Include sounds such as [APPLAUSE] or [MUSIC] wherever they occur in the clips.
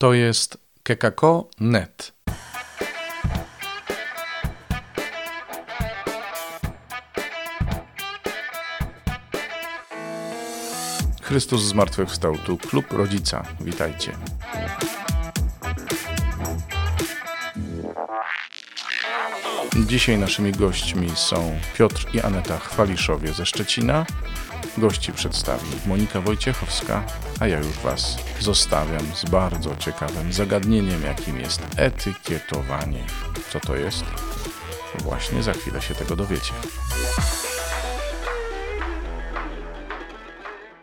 To jest kekako.net. Chrystus zmartwychwstał, tu klub rodzica. Witajcie. Dzisiaj naszymi gośćmi są Piotr i Aneta Chwaliszowie ze Szczecina. Gości przedstawi Monika Wojciechowska, a ja już Was zostawiam z bardzo ciekawym zagadnieniem, jakim jest etykietowanie. Co to jest? Właśnie za chwilę się tego dowiecie.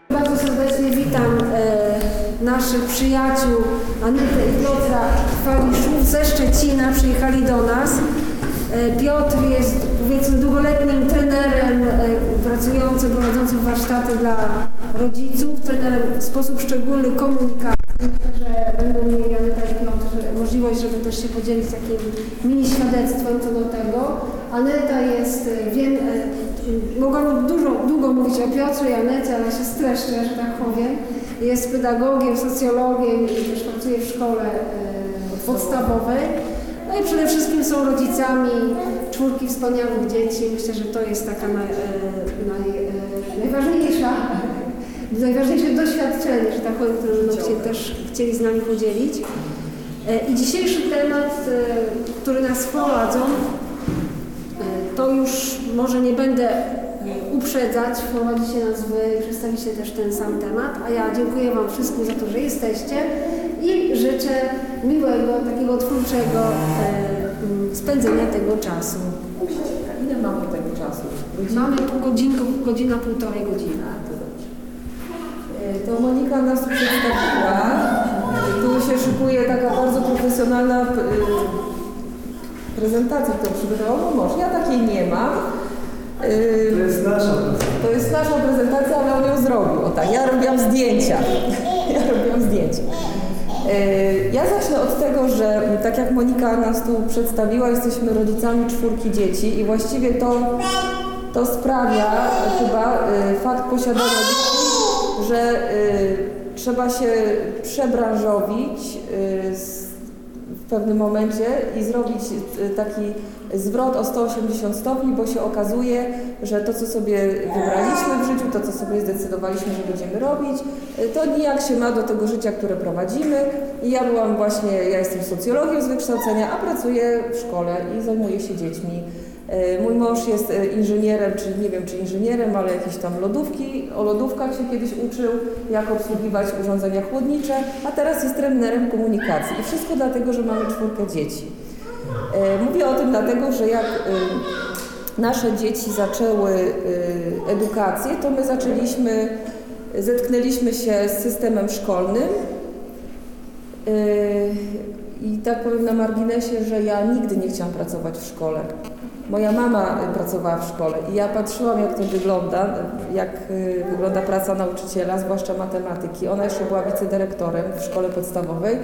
Bardzo serdecznie witam e, naszych przyjaciół Anitę i Piotra Chwaliszów ze Szczecina. Przyjechali do nas. E, Piotr jest powiedzmy długoletnim trenerem e, pracującym, prowadzącym warsztaty dla rodziców, w sposób szczególny komunikacji. Że będą mieli Piotr możliwość, żeby też się podzielić takim mini świadectwem co do tego. Aneta jest, e, wiem, e, mogłabym dużo, długo mówić o Piotrze i Anecie, ale się streszczę, że tak powiem. Jest pedagogiem, socjologiem i też pracuje w szkole e, podstawowej. No i przede wszystkim są rodzicami czwórki wspaniałych dzieci. Myślę, że to jest taka naj, e, naj, e, najważniejsza, najważniejsze doświadczenie, że tak powiem, które będą chcieli, też chcieli z nami podzielić. E, I dzisiejszy temat, e, który nas wprowadzą, e, to już może nie będę uprzedzać, wprowadzicie nas wy, przedstawicie też ten sam temat, a ja dziękuję Wam wszystkim za to, że jesteście i życzę miłego, takiego twórczego spędzenia tego czasu. Ile mamy tego czasu? Mamy pół godzinkę, godzina, półtorej godziny. To Monika nas tu przedstawiła. Tu się szykuje taka bardzo profesjonalna e, prezentacja, którą przygotowała mój mąż. Ja takiej nie mam. E, To jest nasza To jest nasza prezentacja, ale on ją zrobił. O tak, ja robiłam zdjęcia. [LAUGHS] Ja robiłam zdjęcia. E, Ja zacznę od tego, że tak jak Monika nas tu przedstawiła, jesteśmy rodzicami czwórki dzieci i właściwie to, to sprawia chyba fakt posiadania dzieci, że e, trzeba się przebranżowić e, z w pewnym momencie i zrobić y, taki zwrot o 180 stopni, bo się okazuje, że to, co sobie wybraliśmy w życiu, to, co sobie zdecydowaliśmy, że będziemy robić, y, to nijak się ma do tego życia, które prowadzimy. I ja byłam właśnie, ja jestem socjologiem z wykształcenia, a pracuję w szkole i zajmuję się dziećmi. Y, Mój mąż jest y, inżynierem, czy nie wiem czy inżynierem, ale jakieś tam lodówki. O lodówkach się kiedyś uczył, jak obsługiwać urządzenia chłodnicze, a teraz jest trenerem komunikacji. I wszystko dlatego, że mamy czwórkę dzieci. Y, Mówię o tym dlatego, że jak nasze dzieci zaczęły edukację, to my zaczęliśmy, zetknęliśmy się z systemem szkolnym, I tak powiem na marginesie, że ja nigdy nie chciałam pracować w szkole. Moja mama pracowała w szkole i ja patrzyłam, jak to wygląda, jak y, wygląda praca nauczyciela, zwłaszcza matematyki. Ona jeszcze była wicedyrektorem w szkole podstawowej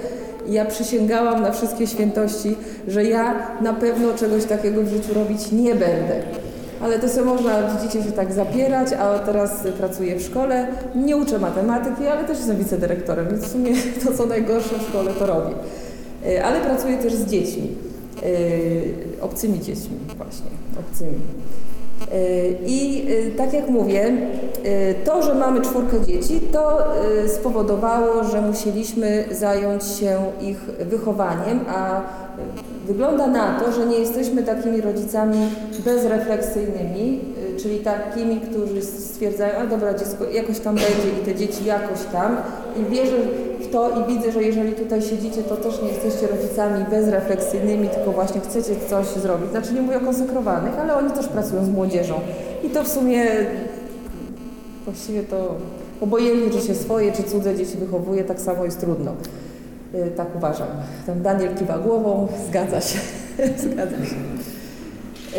i ja przysięgałam na wszystkie świętości, że ja na pewno czegoś takiego w życiu robić nie będę. Ale to sobie można, widzicie, się tak zapierać, a teraz pracuję w szkole, nie uczę matematyki, ale też jestem wicedyrektorem, więc w sumie [LAUGHS] to, co najgorsze w szkole, to robię. Y, Ale pracuję też z dziećmi, obcymi dziećmi właśnie, obcymi. Y, I y, tak jak mówię, y, to, że mamy czwórkę dzieci, to y, spowodowało, że musieliśmy zająć się ich wychowaniem, a y, wygląda na to, że nie jesteśmy takimi rodzicami bezrefleksyjnymi, y, czyli takimi, którzy stwierdzają, a dobra, dziecko jakoś tam będzie i te dzieci jakoś tam i wierzę w to i widzę, że jeżeli tutaj siedzicie, to też nie jesteście rodzicami bezrefleksyjnymi, tylko właśnie chcecie coś zrobić. Znaczy nie mówię o konsekrowanych, ale oni też pracują z młodzieżą. I to w sumie właściwie to obojętnie, czy się swoje, czy cudze dzieci wychowuje, tak samo jest trudno. Y, Tak uważam. Tam Daniel kiwa głową, zgadza się. [LAUGHS] zgadza się.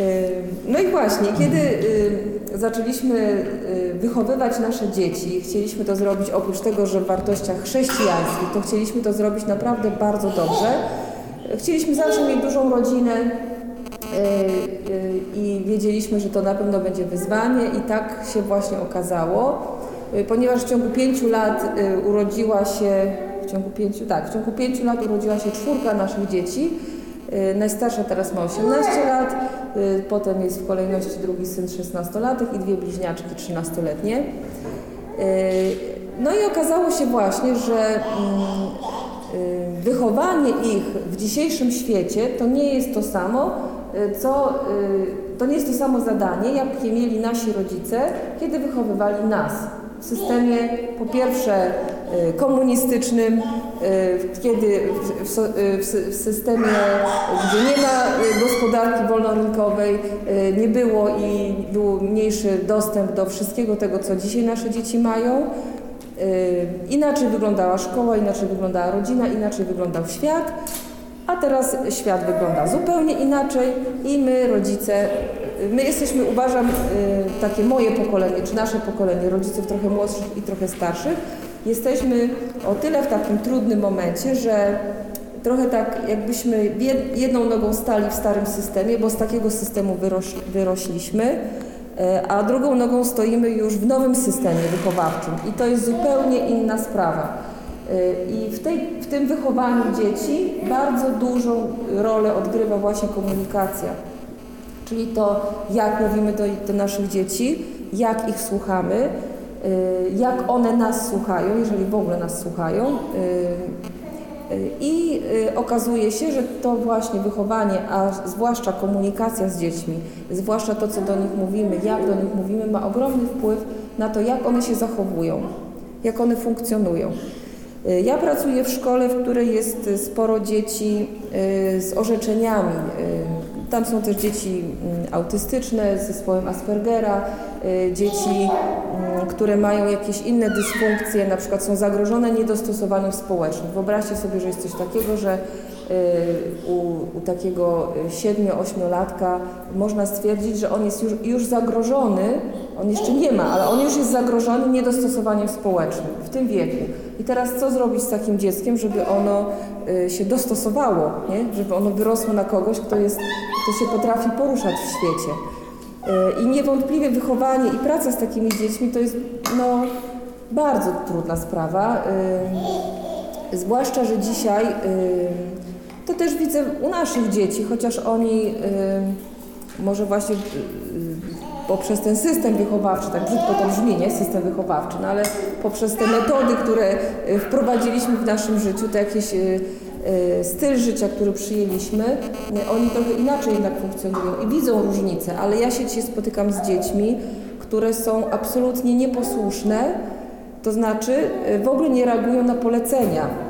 Y, No i właśnie, kiedy y, zaczęliśmy y, wychowywać nasze dzieci, chcieliśmy to zrobić oprócz tego, że w wartościach chrześcijańskich, to chcieliśmy to zrobić naprawdę bardzo dobrze. Chcieliśmy zawsze mieć dużą rodzinę y, y, i wiedzieliśmy, że to na pewno będzie wyzwanie i tak się właśnie okazało. Ponieważ w ciągu pięciu lat urodziła się w ciągu pięciu, tak, w ciągu pięciu lat urodziła się czwórka naszych dzieci. Najstarsza teraz ma 18 lat, potem jest w kolejności drugi syn 16-latek i dwie bliźniaczki 13-letnie. Y, No i okazało się właśnie, że mm, y, wychowanie ich w dzisiejszym świecie to nie jest to samo, y, co, y, to nie jest to samo zadanie, jakie mieli nasi rodzice, kiedy wychowywali nas. Systemie po pierwsze y, komunistycznym, y, kiedy y, w, sy- w systemie, gdzie nie ma gospodarki wolnorynkowej, nie było i był mniejszy dostęp do wszystkiego tego, co dzisiaj nasze dzieci mają. Inaczej wyglądała szkoła, inaczej wyglądała rodzina, inaczej wyglądał świat, a teraz świat wygląda zupełnie inaczej i my, rodzice, y, my jesteśmy, uważam, y, takie moje pokolenie, czy nasze pokolenie, rodziców trochę młodszych i trochę starszych, jesteśmy o tyle w takim trudnym momencie, że trochę tak jakbyśmy jed- jedną nogą stali w starym systemie, bo z takiego systemu wyroś, wyrośliśmy, E, a drugą nogą stoimy już w nowym systemie wychowawczym i to jest zupełnie inna sprawa. E, I w, tej, w tym wychowaniu dzieci bardzo dużą rolę odgrywa właśnie komunikacja, czyli to, jak mówimy do, do naszych dzieci, jak ich słuchamy, e, jak one nas słuchają, jeżeli w ogóle nas słuchają. E, i y, okazuje się, że to właśnie wychowanie, a zwłaszcza komunikacja z dziećmi, zwłaszcza to, co do nich mówimy, jak do nich mówimy, ma ogromny wpływ na to, jak one się zachowują, jak one funkcjonują. Ja pracuję w szkole, w której jest sporo dzieci y, z orzeczeniami. Y, Tam są też dzieci mm, autystyczne z zespołem Aspergera, y, dzieci, mm, które mają jakieś inne dysfunkcje, na przykład są zagrożone niedostosowaniem społecznym. Wyobraźcie sobie, że jest coś takiego, że u, u takiego 7-8-latka można stwierdzić, że on jest już, już zagrożony, on jeszcze nie ma, ale on już jest zagrożony niedostosowaniem społecznym w tym wieku. I teraz co zrobić z takim dzieckiem, żeby ono y, się dostosowało, nie? żeby ono wyrosło na kogoś, kto, jest, kto się potrafi poruszać w świecie. Y, I niewątpliwie wychowanie i praca z takimi dziećmi to jest no, bardzo trudna sprawa. Y, Zwłaszcza, że dzisiaj to też widzę u naszych dzieci, chociaż oni może właśnie poprzez ten system wychowawczy, tak brzydko to brzmi, nie? System wychowawczy, no ale poprzez te metody, które y, wprowadziliśmy w naszym życiu, to jakiś y, y, styl życia, który przyjęliśmy, oni trochę inaczej jednak funkcjonują i widzą różnice, ale ja się dzisiaj spotykam z dziećmi, które są absolutnie nieposłuszne, to znaczy w ogóle nie reagują na polecenia.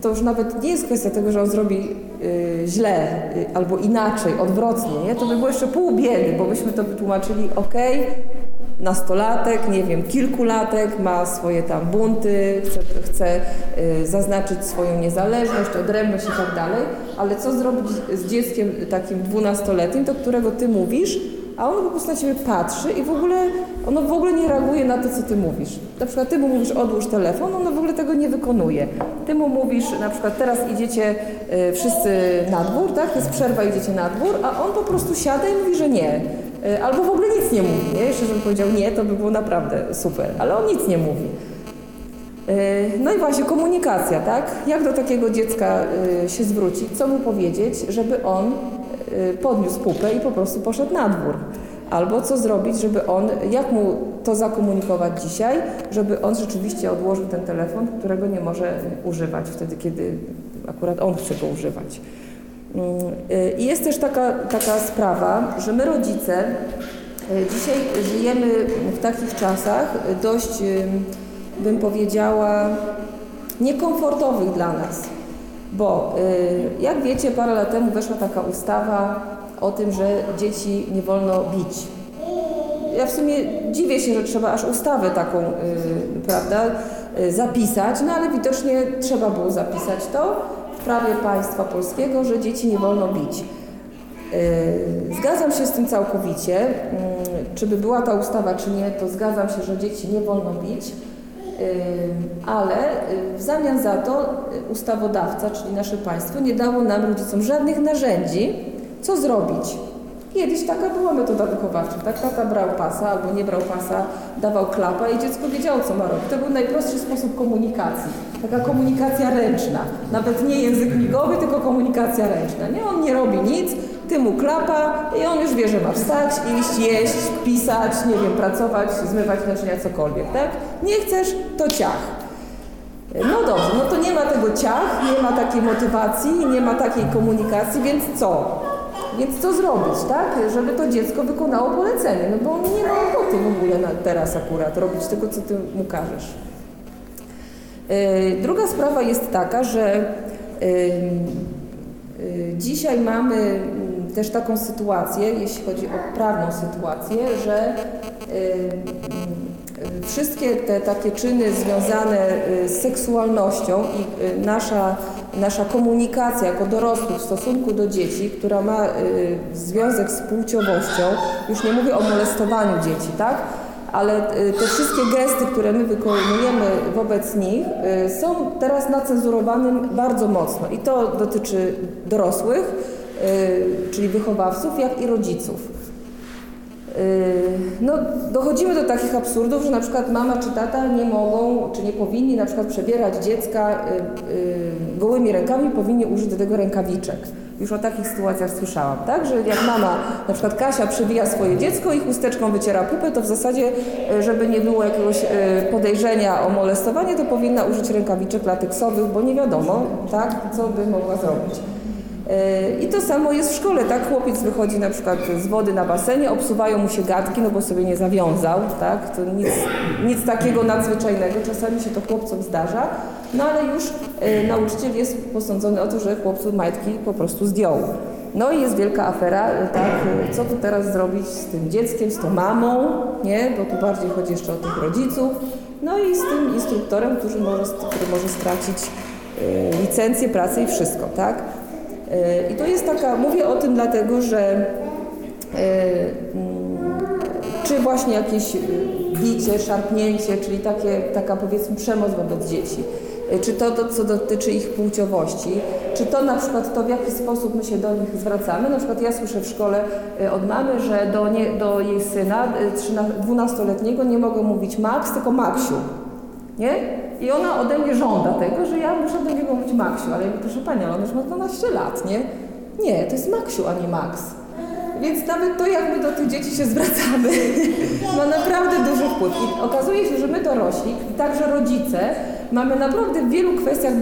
To już nawet nie jest kwestia tego, że on zrobi y, źle y, albo inaczej, odwrotnie, nie? to by było jeszcze pół biedy, bo byśmy to wytłumaczyli, ok, nastolatek, nie wiem, kilkulatek, ma swoje tam bunty, chce, chce y, zaznaczyć swoją niezależność, odrębność i tak dalej, ale co zrobić z dzieckiem takim dwunastoletnim, do którego ty mówisz, a on po prostu na ciebie patrzy i w ogóle, ono w ogóle nie reaguje na to, co ty mówisz. Na przykład ty mu mówisz odłóż telefon, ono w ogóle tego nie wykonuje. Ty mu mówisz, na przykład teraz idziecie y, wszyscy na dwór, tak, jest przerwa, idziecie na dwór, a on po prostu siada i mówi, że nie. Y, albo w ogóle nic nie mówi, nie? Jeszcze żebym powiedział nie, to by było naprawdę super, ale on nic nie mówi. Y, No i właśnie komunikacja, tak? Jak do takiego dziecka y, się zwrócić, co mu powiedzieć, żeby on podniósł pupę i po prostu poszedł na dwór. Albo co zrobić, żeby on, jak mu to zakomunikować dzisiaj, żeby on rzeczywiście odłożył ten telefon, którego nie może używać wtedy, kiedy akurat on chce go używać. Mm, y, I jest też taka, taka sprawa, że my rodzice y, dzisiaj żyjemy w takich czasach y, dość, y, bym powiedziała, niekomfortowych dla nas. Bo y, jak wiecie, parę lat temu weszła taka ustawa o tym, że dzieci nie wolno bić. Ja w sumie dziwię się, że trzeba aż ustawę taką, y, prawda, y, zapisać, no ale widocznie trzeba było zapisać to w prawie państwa polskiego, że dzieci nie wolno bić. Zgadzam się z tym całkowicie. Mm, Czy by była ta ustawa, czy nie, to zgadzam się, że dzieci nie wolno bić. Ale y, w zamian za to y, ustawodawca, czyli nasze państwo, nie dało nam, rodzicom, żadnych narzędzi, co zrobić. Kiedyś taka była metoda wychowawcza, tak? Tata brał pasa albo nie brał pasa, dawał klapa i dziecko wiedziało, co ma robić. To był najprostszy sposób komunikacji. Taka komunikacja ręczna. Nawet nie język migowy, tylko komunikacja ręczna. Nie, on nie robi nic, ty mu klapa i on już wie, że ma wstać, iść, jeść, pisać, nie wiem, pracować, zmywać naczynia, cokolwiek, tak? Nie chcesz, to ciach. No dobrze, no to nie ma tego ciach, nie ma takiej motywacji, nie ma takiej komunikacji, więc co? Więc co zrobić, tak? Żeby to dziecko wykonało polecenie, no bo on nie ma ochoty w ogóle teraz akurat robić tego, co ty mu każesz. Yy, Druga sprawa jest taka, że yy, yy, dzisiaj mamy też taką sytuację, jeśli chodzi o prawną sytuację, że yy, yy, wszystkie te takie czyny związane yy, z seksualnością i nasza, nasza komunikacja jako dorosłych w stosunku do dzieci, która ma związek z płciowością, już nie mówię o molestowaniu dzieci, tak? ale y, te wszystkie gesty, które my wykonujemy wobec nich, y, są teraz nacenzurowane bardzo mocno. I to dotyczy dorosłych, y, czyli wychowawców, jak i rodziców. No, dochodzimy do takich absurdów, że na przykład mama czy tata nie mogą, czy nie powinni na przykład przebierać dziecka gołymi rękami, powinni użyć do tego rękawiczek. Już o takich sytuacjach słyszałam, tak? Że jak mama, na przykład Kasia przybija swoje dziecko i chusteczką wyciera pupę, to w zasadzie, żeby nie było jakiegoś podejrzenia o molestowanie, to powinna użyć rękawiczek lateksowych, bo nie wiadomo, tak, co by mogła zrobić. E, I to samo jest w szkole, tak? Chłopiec wychodzi na przykład z wody na basenie, obsuwają mu się gadki, no bo sobie nie zawiązał, tak? To nic, nic takiego nadzwyczajnego, czasami się to chłopcom zdarza, no ale już y, nauczyciel jest posądzony o to, że chłopcu majtki po prostu zdjął. No i jest wielka afera, y, tak, co tu teraz zrobić z tym dzieckiem, z tą mamą, nie? Bo tu bardziej chodzi jeszcze o tych rodziców. No i z tym instruktorem, który może, który może stracić y, licencję, pracę i wszystko, tak? I to jest taka, mówię o tym dlatego, że czy właśnie jakieś bicie, szarpnięcie, czyli takie, taka powiedzmy przemoc wobec dzieci, czy to, to, co dotyczy ich płciowości, czy to na przykład to, w jaki sposób my się do nich zwracamy. Na przykład ja słyszę w szkole od mamy, że do, nie, do jej syna, 12-letniego, nie mogę mówić Max, tylko Maksiu. Nie? I ona ode mnie żąda tego, że ja muszę do niego mówić Maksiu, ale proszę Pani, ale on już ma 12 lat, nie? Nie, to jest Maksiu, a nie Max. Więc nawet to, jak my do tych dzieci się zwracamy, [LAUGHS] ma naprawdę duży wpływ. I okazuje się, że my dorośli, także rodzice, mamy naprawdę w wielu kwestiach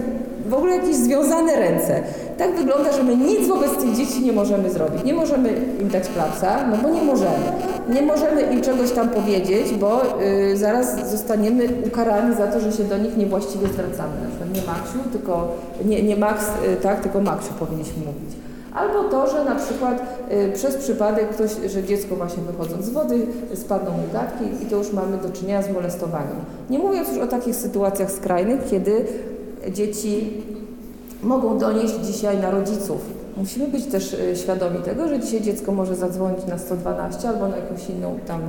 w ogóle jakieś związane ręce. Tak wygląda, że my nic wobec tych dzieci nie możemy zrobić. Nie możemy im dać klapsa, no bo nie możemy. Nie możemy im czegoś tam powiedzieć, bo y, zaraz zostaniemy ukarani za to, że się do nich niewłaściwie zwracamy. Na przykład nie Maksiu, tylko nie, nie Max, y, tak, tylko Maksiu powinniśmy mówić. Albo to, że na przykład y, przez przypadek ktoś, że dziecko właśnie wychodząc z wody spadną mu gadki i to już mamy do czynienia z molestowaniem. Nie mówiąc już o takich sytuacjach skrajnych, kiedy dzieci mogą donieść dzisiaj na rodziców. Musimy być też y, świadomi tego, że dzisiaj dziecko może zadzwonić na 112 albo na jakąś inną tam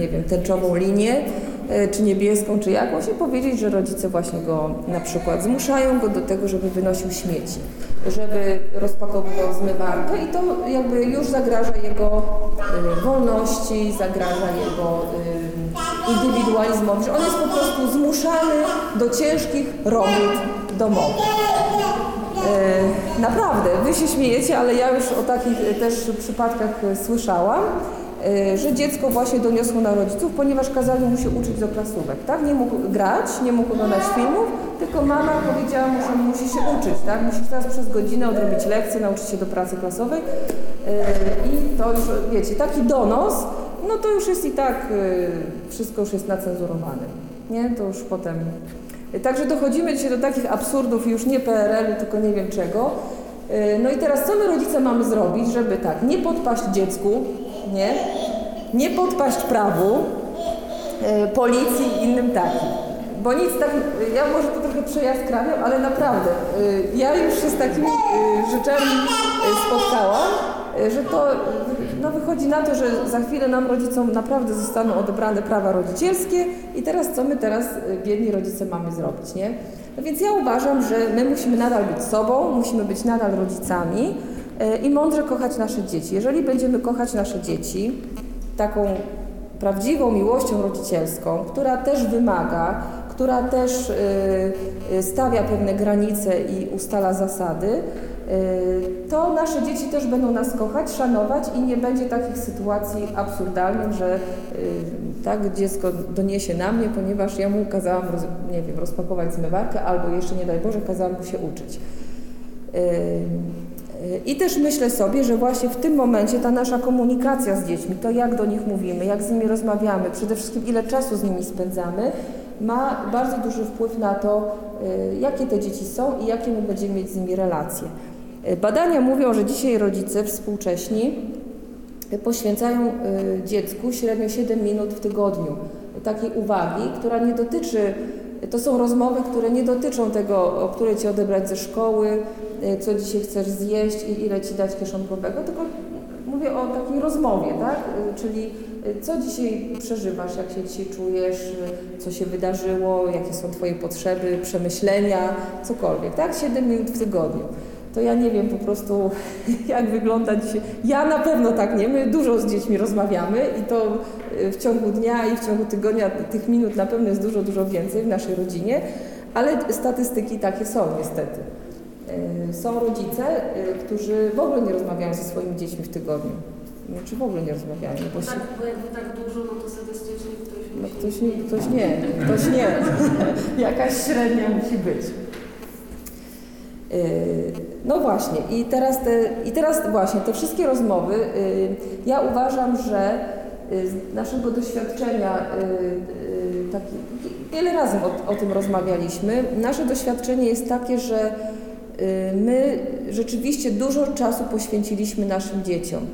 nie wiem, tęczową linię, e, czy niebieską, czy jakąś i powiedzieć, że rodzice właśnie go na przykład zmuszają go do tego, żeby wynosił śmieci, żeby rozpakowywał zmywarkę i to jakby już zagraża jego e, wolności, zagraża jego e, indywidualizmowi, że on jest po prostu zmuszany do ciężkich robót domowych. Naprawdę, wy się śmiejecie, ale ja już o takich też przypadkach słyszałam. Y, że dziecko właśnie doniosło na rodziców, ponieważ kazali mu się uczyć do klasówek, tak? Nie mógł grać, nie mógł oglądać filmów, tylko mama powiedziała mu, że musi się uczyć, tak? Musi teraz przez godzinę odrobić lekcje, nauczyć się do pracy klasowej i to już, wiecie, taki donos, no to już jest i tak, y, wszystko już jest nacenzurowane, nie? To już potem... Także dochodzimy dzisiaj do takich absurdów już nie PRL-u, tylko nie wiem czego. No i teraz co my rodzice mamy zrobić, żeby tak, nie podpaść dziecku, nie? Nie podpaść prawu, policji i innym takim. Bo nic tak, ja może to trochę przejaskrawiam, ale naprawdę, ja już się z takimi rzeczami spotkałam, że to no wychodzi na to, że za chwilę nam rodzicom naprawdę zostaną odebrane prawa rodzicielskie i teraz co my teraz, biedni rodzice, mamy zrobić, nie? No więc ja uważam, że my musimy nadal być sobą, musimy być nadal rodzicami, E, i mądrze kochać nasze dzieci. Jeżeli będziemy kochać nasze dzieci taką prawdziwą miłością rodzicielską, która też wymaga, która też y, y, stawia pewne granice i ustala zasady, y, to nasze dzieci też będą nas kochać, szanować i nie będzie takich sytuacji absurdalnych, że y, tak dziecko doniesie na mnie, ponieważ ja mu kazałam, nie wiem, rozpakować zmywarkę albo jeszcze nie daj Boże kazałam mu się uczyć. Y, y, I też myślę sobie, że właśnie w tym momencie ta nasza komunikacja z dziećmi, to jak do nich mówimy, jak z nimi rozmawiamy, przede wszystkim ile czasu z nimi spędzamy, ma bardzo duży wpływ na to, y, jakie te dzieci są i jakie my będziemy mieć z nimi relacje. Badania mówią, że dzisiaj rodzice współcześni poświęcają y, dziecku średnio 7 minut w tygodniu takiej uwagi, która nie dotyczy, to są rozmowy, które nie dotyczą tego, o które ci odebrać ze szkoły, y, co dzisiaj chcesz zjeść i ile ci dać kieszonkowego, tylko mówię o takiej rozmowie, tak? Y, Czyli co dzisiaj przeżywasz, jak się dzisiaj czujesz, co się wydarzyło, jakie są twoje potrzeby, przemyślenia, cokolwiek, tak? 7 minut w tygodniu. To ja nie wiem po prostu, [LAUGHS] jak wygląda dzisiaj. Ja na pewno tak nie. My dużo z dziećmi rozmawiamy i to y, w ciągu dnia i w ciągu tygodnia tych minut na pewno jest dużo, dużo więcej w naszej rodzinie, ale statystyki takie są niestety. Y, Są rodzice, y, którzy w ogóle nie rozmawiają ze swoimi dziećmi w tygodniu. Czy w ogóle nie rozmawiają? Bo Tak, bo jakby tak dużo, no to statystycznie ktoś no ktoś, nie, ktoś nie, ktoś [LAUGHS] nie. Jakaś średnia musi być. No właśnie, i teraz, te, i teraz właśnie te wszystkie rozmowy, yy, ja uważam, że yy, z naszego doświadczenia, yy, taki, wiele razy o, o tym rozmawialiśmy, nasze doświadczenie jest takie, że my rzeczywiście dużo czasu poświęciliśmy naszym dzieciom.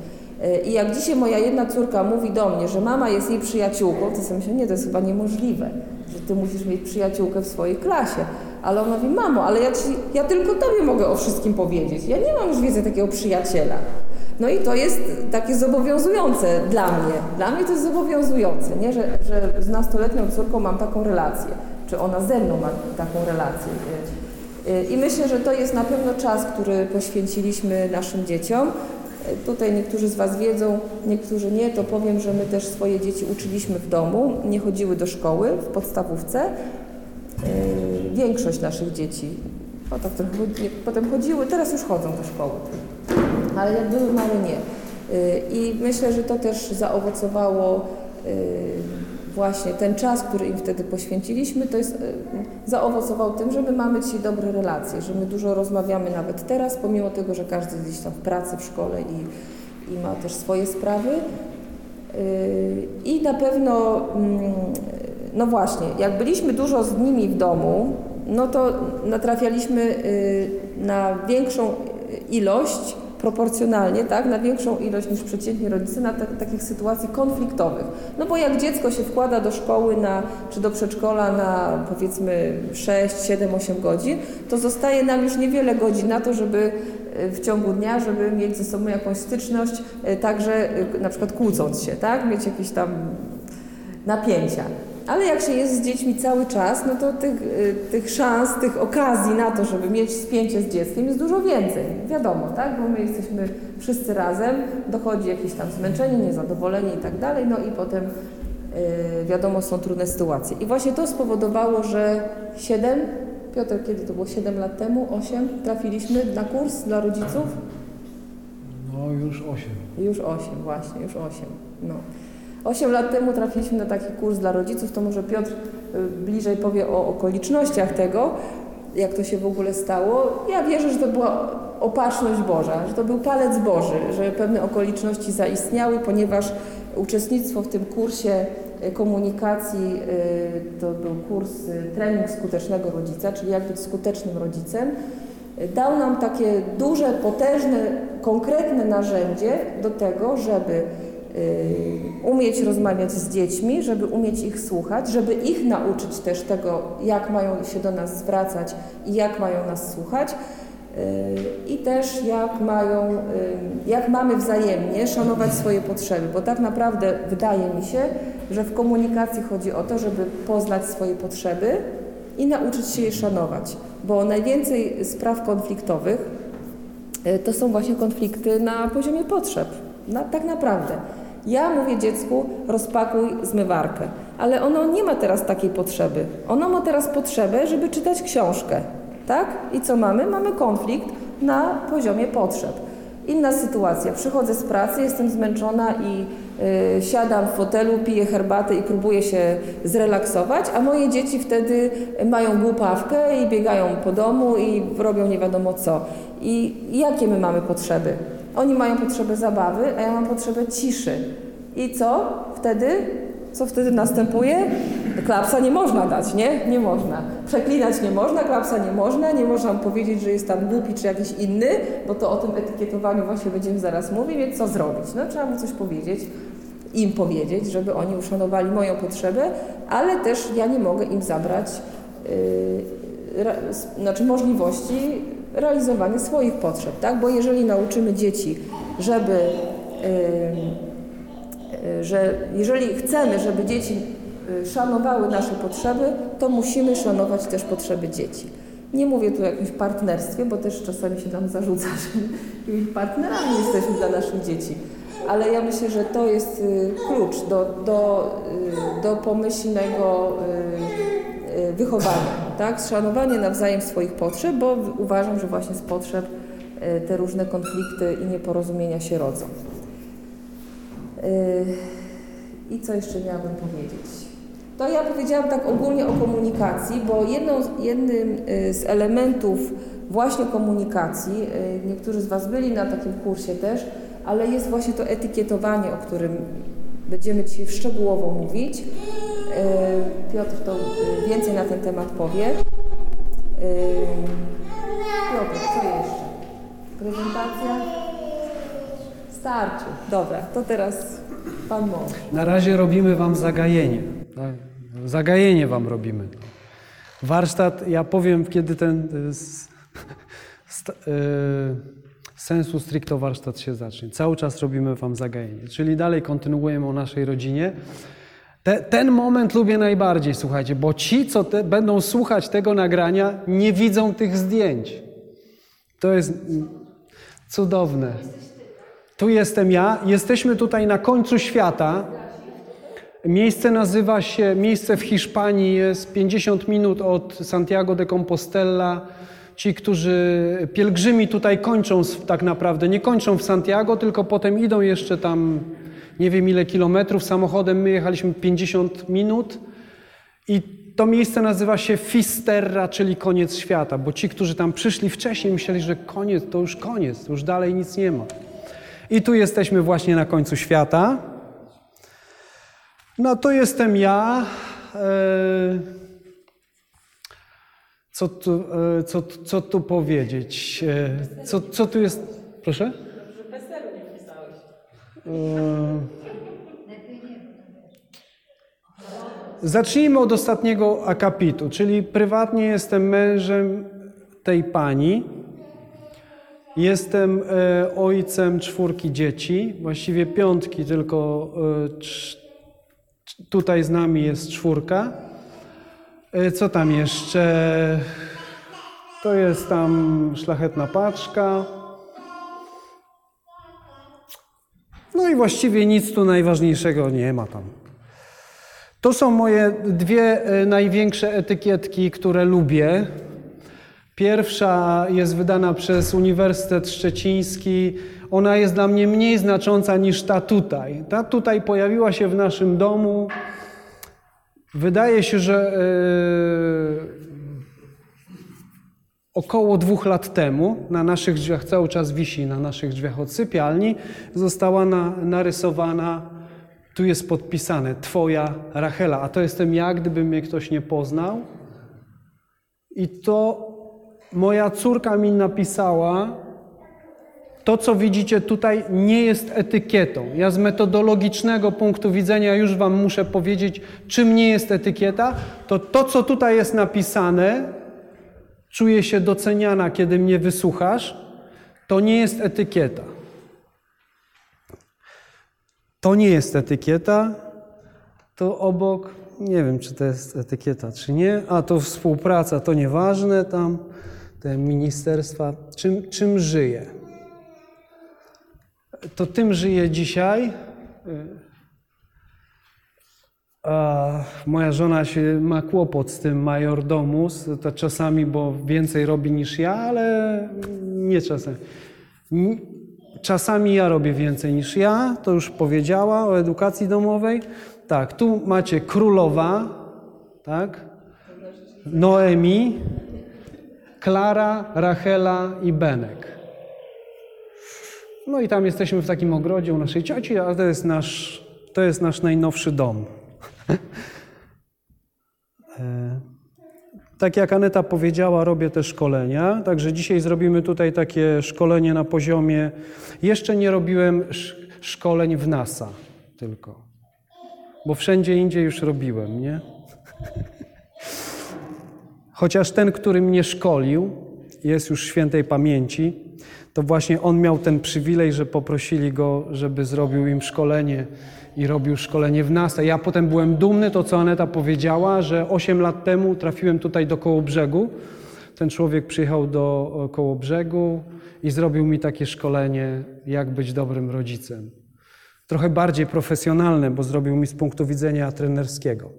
I jak dzisiaj moja jedna córka mówi do mnie, że mama jest jej przyjaciółką, to sobie myślę, nie, to jest chyba niemożliwe, że ty musisz mieć przyjaciółkę w swojej klasie. Ale ona mówi, mamo, ale ja, ci, ja tylko tobie mogę o wszystkim powiedzieć. Ja nie mam już wiedzy takiego przyjaciela. No i to jest takie zobowiązujące dla mnie. Dla mnie to jest zobowiązujące, nie? Że, że z nastoletnią córką mam taką relację, czy ona ze mną ma taką relację. I myślę, że to jest na pewno czas, który poświęciliśmy naszym dzieciom. Tutaj niektórzy z Was wiedzą, niektórzy nie, to powiem, że my też swoje dzieci uczyliśmy w domu, nie chodziły do szkoły w podstawówce. Yy, Większość naszych dzieci, o tak trochę, potem chodziły, teraz już chodzą do szkoły, ale jak były małe nie. Yy, I myślę, że to też zaowocowało yy, właśnie ten czas, który im wtedy poświęciliśmy, to jest, zaowocował tym, że my mamy dzisiaj dobre relacje, że my dużo rozmawiamy nawet teraz, pomimo tego, że każdy gdzieś tam w pracy, w szkole i, i ma też swoje sprawy. I na pewno, mm, no właśnie, jak byliśmy dużo z nimi w domu, no to natrafialiśmy yy, na większą ilość, proporcjonalnie, tak, na większą ilość niż przeciętni rodzice, na ta- takich sytuacji konfliktowych. No bo jak dziecko się wkłada do szkoły na, czy do przedszkola na powiedzmy 6, 7, 8 godzin, to zostaje nam już niewiele godzin na to, żeby y, w ciągu dnia, żeby mieć ze sobą jakąś styczność, y, także y, na przykład kłócąc się, tak, mieć jakieś tam napięcia. Ale jak się jest z dziećmi cały czas, no to tych, y, tych szans, tych okazji na to, żeby mieć spięcie z dzieckiem jest dużo więcej. Wiadomo, tak? Bo my jesteśmy wszyscy razem, dochodzi jakieś tam zmęczenie, niezadowolenie i tak dalej, no i potem y, wiadomo, są trudne sytuacje. I właśnie to spowodowało, że 7, Piotr, kiedy to było 7 lat temu, 8, trafiliśmy na kurs dla rodziców? No już 8. Już 8, właśnie, już 8. No. 8 lat temu trafiliśmy na taki kurs dla rodziców, to może Piotr y, bliżej powie o okolicznościach tego, jak to się w ogóle stało. Ja wierzę, że to była opatrzność Boża, że to był palec Boży, że pewne okoliczności zaistniały, ponieważ uczestnictwo w tym kursie y, komunikacji y, to był kurs trening skutecznego rodzica, czyli jak być skutecznym rodzicem dał nam takie duże, potężne, konkretne narzędzie do tego, żeby umieć rozmawiać z dziećmi, żeby umieć ich słuchać, żeby ich nauczyć też tego, jak mają się do nas zwracać i jak mają nas słuchać. y, I też jak mają, y, jak mamy wzajemnie szanować swoje potrzeby, bo tak naprawdę wydaje mi się, że w komunikacji chodzi o to, żeby poznać swoje potrzeby i nauczyć się je szanować, bo najwięcej spraw konfliktowych y, to są właśnie konflikty na poziomie potrzeb, na, tak naprawdę. Ja mówię dziecku, rozpakuj zmywarkę, ale ono nie ma teraz takiej potrzeby. Ono ma teraz potrzebę, żeby czytać książkę, tak? I co mamy? Mamy konflikt na poziomie potrzeb. Inna sytuacja. Przychodzę z pracy, jestem zmęczona i y, siadam w fotelu, piję herbatę i próbuję się zrelaksować, a moje dzieci wtedy mają głupawkę i biegają po domu i robią nie wiadomo co. I jakie my mamy potrzeby? Oni mają potrzebę zabawy, a ja mam potrzebę ciszy. I co wtedy? Co wtedy następuje? Klapsa nie można dać, nie? Nie można. Przeklinać nie można, klapsa nie można, nie można powiedzieć, że jest tam głupi czy jakiś inny, bo to o tym etykietowaniu właśnie będziemy zaraz mówić, więc co zrobić? No trzeba mu coś powiedzieć, im powiedzieć, żeby oni uszanowali moją potrzebę, ale też ja nie mogę im zabrać yy, znaczy możliwości realizowania swoich potrzeb, tak? Bo jeżeli nauczymy dzieci, żeby yy, że jeżeli chcemy, żeby dzieci y, szanowały nasze potrzeby, to musimy szanować też potrzeby dzieci. Nie mówię tu o jakimś partnerstwie, bo też czasami się nam zarzuca, [LAUGHS] że partnerami jesteśmy dla naszych dzieci. Ale ja myślę, że to jest y, klucz do, do, y, do pomyślnego wychowania, tak? Szanowanie nawzajem swoich potrzeb, bo uważam, że właśnie z potrzeb te różne konflikty i nieporozumienia się rodzą. I co jeszcze miałabym powiedzieć? To ja powiedziałam tak ogólnie o komunikacji, bo jedną, jednym z elementów właśnie komunikacji, niektórzy z Was byli na takim kursie też, ale jest właśnie to etykietowanie, o którym będziemy dzisiaj szczegółowo mówić. Piotr to więcej na ten temat powie. Piotr, co jeszcze? Prezentacja? Starczy. Dobra, to teraz Pan mąż. Na razie robimy Wam zagajenie. Zagajenie Wam robimy. Warsztat, ja powiem, kiedy ten [LAUGHS] st, sensu stricto warsztat się zacznie. Cały czas robimy Wam zagajenie. Czyli dalej kontynuujemy o naszej rodzinie. Te, ten moment lubię najbardziej, słuchajcie, bo ci, co te, będą słuchać tego nagrania, nie widzą tych zdjęć. To jest cudowne. Tu jestem ja. Jesteśmy tutaj na końcu świata. Miejsce nazywa się, miejsce w Hiszpanii jest 50 minut od Santiago de Compostela. Ci, którzy pielgrzymi tutaj kończą tak naprawdę, nie kończą w Santiago, tylko potem idą jeszcze tam nie wiem ile kilometrów samochodem. My jechaliśmy 50 minut i to miejsce nazywa się Fisterra, czyli koniec świata, bo ci, którzy tam przyszli wcześniej, myśleli, że koniec, to już koniec, już dalej nic nie ma. I tu jesteśmy właśnie na końcu świata. No to jestem ja. E, co tu, e, co, co tu powiedzieć? E, co, co tu jest? Proszę? Że PESEL nie pisałeś. Zacznijmy od ostatniego akapitu, czyli prywatnie jestem mężem tej pani. Jestem e, ojcem czwórki dzieci, właściwie piątki, tylko e, tutaj z nami jest czwórka. E, co tam jeszcze? To jest tam szlachetna paczka. No i właściwie nic tu najważniejszego nie ma tam. To są moje dwie największe etykietki, które lubię. Pierwsza jest wydana przez Uniwersytet Szczeciński. Ona jest dla mnie mniej znacząca niż ta tutaj. Ta tutaj pojawiła się w naszym domu. Wydaje się, że yy, około dwóch lat temu na naszych drzwiach, cały czas wisi na naszych drzwiach od sypialni, została na, narysowana, tu jest podpisane Twoja Rachela, a to jestem ja, gdyby mnie ktoś nie poznał. I to moja córka mi napisała, to co widzicie tutaj nie jest etykietą. Ja z metodologicznego punktu widzenia już Wam muszę powiedzieć, czym nie jest etykieta. To to, co tutaj jest napisane, czuję się doceniana, kiedy mnie wysłuchasz, to nie jest etykieta. To nie jest etykieta, to obok, nie wiem, czy to jest etykieta, czy nie, a to współpraca, to nieważne tam te ministerstwa, czym, czym żyje? To tym żyje dzisiaj A moja żona się ma kłopot z tym majordomus, to czasami, bo więcej robi niż ja, ale nie czasem. Czasami ja robię więcej niż ja, to już powiedziała o edukacji domowej. Tak, tu macie królowa, tak? Noemi, Klara, Rachela i Benek. No i tam jesteśmy w takim ogrodzie u naszej cioci, a to jest nasz, to jest nasz najnowszy dom. E, Tak jak Aneta powiedziała, robię te szkolenia, także dzisiaj zrobimy tutaj takie szkolenie na poziomie. Jeszcze nie robiłem sz- szkoleń w NASA tylko, bo wszędzie indziej już robiłem, nie? Chociaż ten, który mnie szkolił, jest już świętej pamięci, to właśnie on miał ten przywilej, że poprosili go, żeby zrobił im szkolenie i robił szkolenie w NASA. Ja potem byłem dumny, to co Aneta powiedziała, że 8 lat temu trafiłem tutaj do Kołobrzegu. Ten człowiek przyjechał do e, Kołobrzegu i zrobił mi takie szkolenie, jak być dobrym rodzicem. Trochę bardziej profesjonalne, bo zrobił mi z punktu widzenia trenerskiego.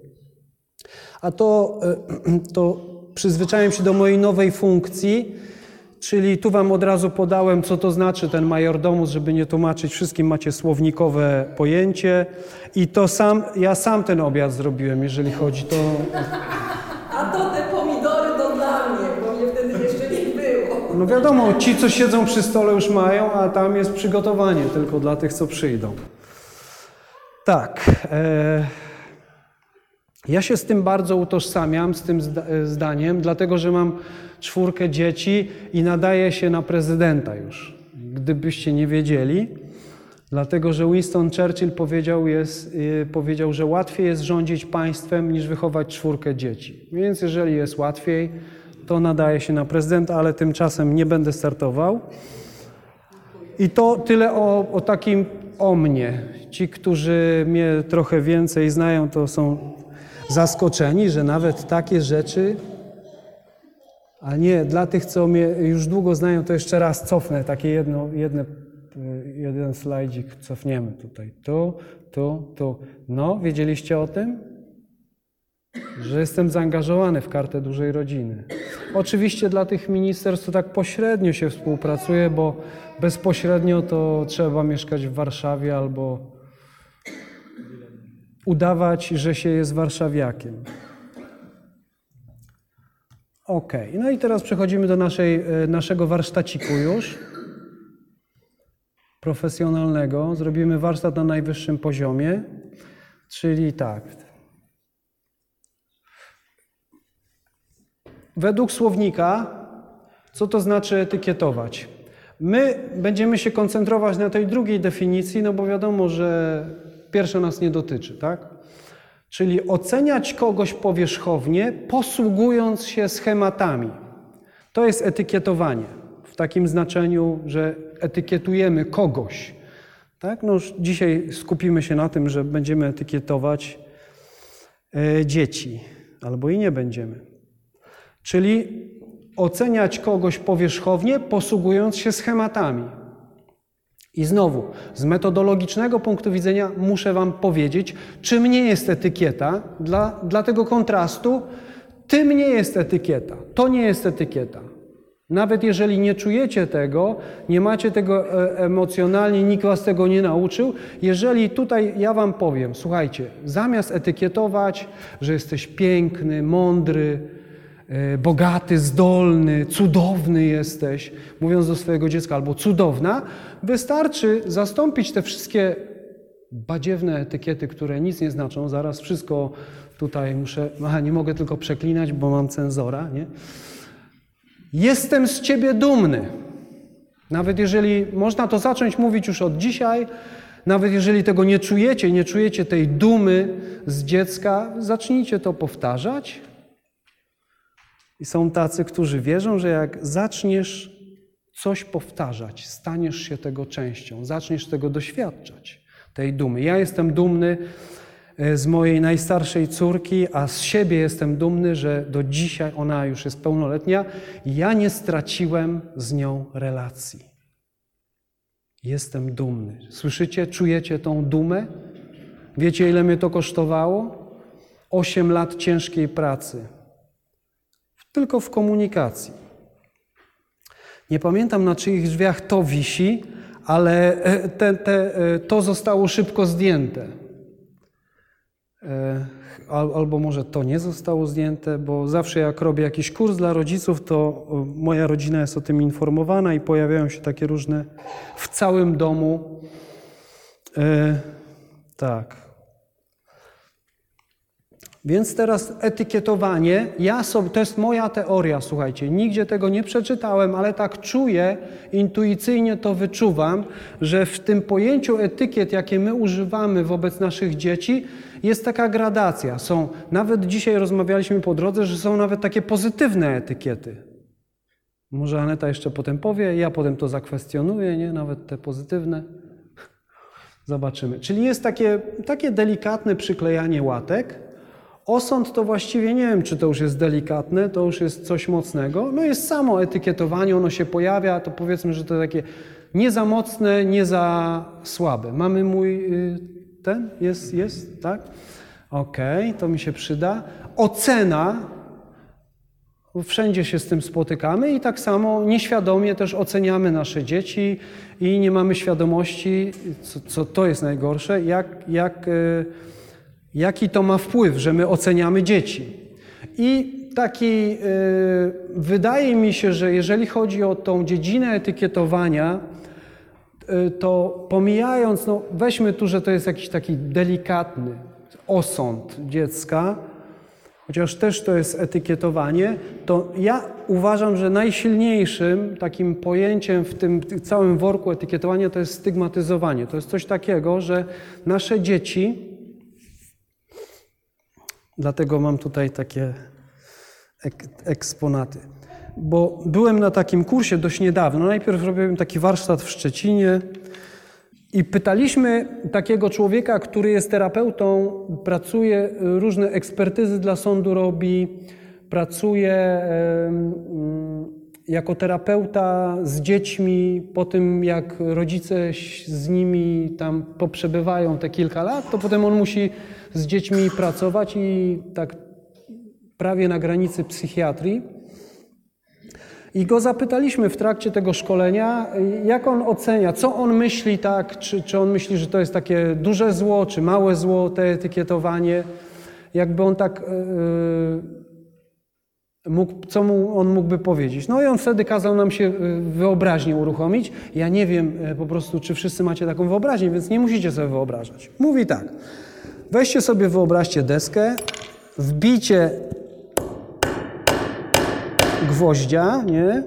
A to, e, [CLEARS THROAT] to przyzwyczaiłem się do mojej nowej funkcji, czyli tu Wam od razu podałem, co to znaczy ten majordomus, żeby nie tłumaczyć wszystkim, macie słownikowe pojęcie. I to sam, ja sam ten obiad zrobiłem, jeżeli chodzi to... A to te pomidory to dla mnie, bo mnie wtedy jeszcze nie było. No wiadomo, ci, co siedzą przy stole już mają, a tam jest przygotowanie tylko dla tych, co przyjdą. Tak. E, ja się z tym bardzo utożsamiam, z tym e, zdaniem, dlatego że mam czwórkę dzieci i nadaję się na prezydenta już. Gdybyście nie wiedzieli. Dlatego, że Winston Churchill powiedział, jest, y, powiedział, że łatwiej jest rządzić państwem niż wychować czwórkę dzieci. Więc jeżeli jest łatwiej, to nadaje się na prezydenta, ale tymczasem nie będę startował. I to tyle o, o takim o mnie. Ci, którzy mnie trochę więcej znają, to są zaskoczeni, że nawet takie rzeczy. A nie, dla tych, co mnie już długo znają, to jeszcze raz cofnę takie jedno, jedne, jeden slajdzik cofniemy tutaj. Tu, tu, tu. No, wiedzieliście o tym? Że jestem zaangażowany w kartę dużej rodziny. Oczywiście dla tych ministerstw to tak pośrednio się współpracuje, bo bezpośrednio to trzeba mieszkać w Warszawie albo udawać, że się jest warszawiakiem. Ok, no i teraz przechodzimy do naszej, e, naszego warsztaciku już profesjonalnego. Zrobimy warsztat na najwyższym poziomie, czyli tak. Według słownika, co to znaczy etykietować? My będziemy się koncentrować na tej drugiej definicji, no bo wiadomo, że pierwsza nas nie dotyczy, tak? Czyli oceniać kogoś powierzchownie, posługując się schematami. To jest etykietowanie w takim znaczeniu, że etykietujemy kogoś. Tak? No dzisiaj skupimy się na tym, że będziemy etykietować e, dzieci, albo i nie będziemy. Czyli oceniać kogoś powierzchownie, posługując się schematami. I znowu, z metodologicznego punktu widzenia muszę Wam powiedzieć, czym nie jest etykieta. Dla, dla tego kontrastu, tym nie jest etykieta. To nie jest etykieta. Nawet jeżeli nie czujecie tego, nie macie tego e, emocjonalnie, nikt Was tego nie nauczył, jeżeli tutaj ja Wam powiem, słuchajcie, zamiast etykietować, że jesteś piękny, mądry, bogaty, zdolny, cudowny jesteś, mówiąc do swojego dziecka, albo cudowna, wystarczy zastąpić te wszystkie badziewne etykiety, które nic nie znaczą. Zaraz wszystko tutaj muszę, aha, nie mogę tylko przeklinać, bo mam cenzora, nie? Jestem z ciebie dumny. Nawet jeżeli można to zacząć mówić już od dzisiaj, nawet jeżeli tego nie czujecie, nie czujecie tej dumy z dziecka, zacznijcie to powtarzać. I są tacy, którzy wierzą, że jak zaczniesz coś powtarzać, staniesz się tego częścią, zaczniesz tego doświadczać, tej dumy. Ja jestem dumny e, z mojej najstarszej córki, a z siebie jestem dumny, że do dzisiaj ona już jest pełnoletnia ja nie straciłem z nią relacji. Jestem dumny. Słyszycie, czujecie tą dumę? Wiecie, ile mnie to kosztowało? Osiem lat ciężkiej pracy. Tylko w komunikacji. Nie pamiętam na czyich drzwiach to wisi, ale e, te, te, e, to zostało szybko zdjęte. E, al- Albo może to nie zostało zdjęte, bo zawsze jak robię jakiś kurs dla rodziców, to moja rodzina jest o tym informowana i pojawiają się takie różne w całym domu. Tak. Więc teraz etykietowanie, ja sobie, to jest moja teoria, słuchajcie, nigdzie tego nie przeczytałem, ale tak czuję, intuicyjnie to wyczuwam, że w tym pojęciu etykiet, jakie my używamy wobec naszych dzieci, jest taka gradacja. Są, nawet dzisiaj rozmawialiśmy po drodze, że są nawet takie pozytywne etykiety. Może Aneta jeszcze potem powie, ja potem to zakwestionuję, nie? Nawet te pozytywne. Zobaczymy. Czyli jest takie, takie delikatne przyklejanie łatek. Osąd to właściwie nie wiem, czy to już jest delikatne, to już jest coś mocnego. No jest samo etykietowanie, ono się pojawia, to powiedzmy, że to takie nie za mocne, nie za słabe. Mamy mój y, ten? Jest, jest, tak? Okej, to mi się przyda. Ocena, Wszędzie się z tym spotykamy i tak samo nieświadomie też oceniamy nasze dzieci i nie mamy świadomości, co, co to jest najgorsze, jak, jak, y, jaki to ma wpływ, że my oceniamy dzieci. I taki, y, wydaje mi się, że jeżeli chodzi o tą dziedzinę etykietowania, y, to pomijając, no weźmy tu, że to jest jakiś taki delikatny osąd dziecka, chociaż też to jest etykietowanie, to ja uważam, że najsilniejszym takim pojęciem w tym całym worku etykietowania to jest stygmatyzowanie. To jest coś takiego, że nasze dzieci, dlatego mam tutaj takie ek eksponaty, bo byłem na takim kursie dość niedawno. Najpierw robiłem taki warsztat w Szczecinie, i pytaliśmy takiego człowieka, który jest terapeutą, pracuje, różne ekspertyzy dla sądu robi, pracuje em, jako terapeuta z dziećmi. Po tym, jak rodzice z nimi tam poprzebywają te kilka lat, to potem on musi z dziećmi pracować i tak prawie na granicy psychiatrii. I go zapytaliśmy w trakcie tego szkolenia, jak on ocenia, co on myśli tak, czy, czy on myśli, że to jest takie duże zło, czy małe zło, te etykietowanie. Jakby on tak yy, mógł, co mu on mógłby powiedzieć. No i on wtedy kazał nam się wyobraźnię uruchomić. Ja nie wiem yy, po prostu, czy wszyscy macie taką wyobraźnię, więc nie musicie sobie wyobrażać. Mówi tak, weźcie sobie, wyobraźcie deskę, wbijcie gwoździa, nie?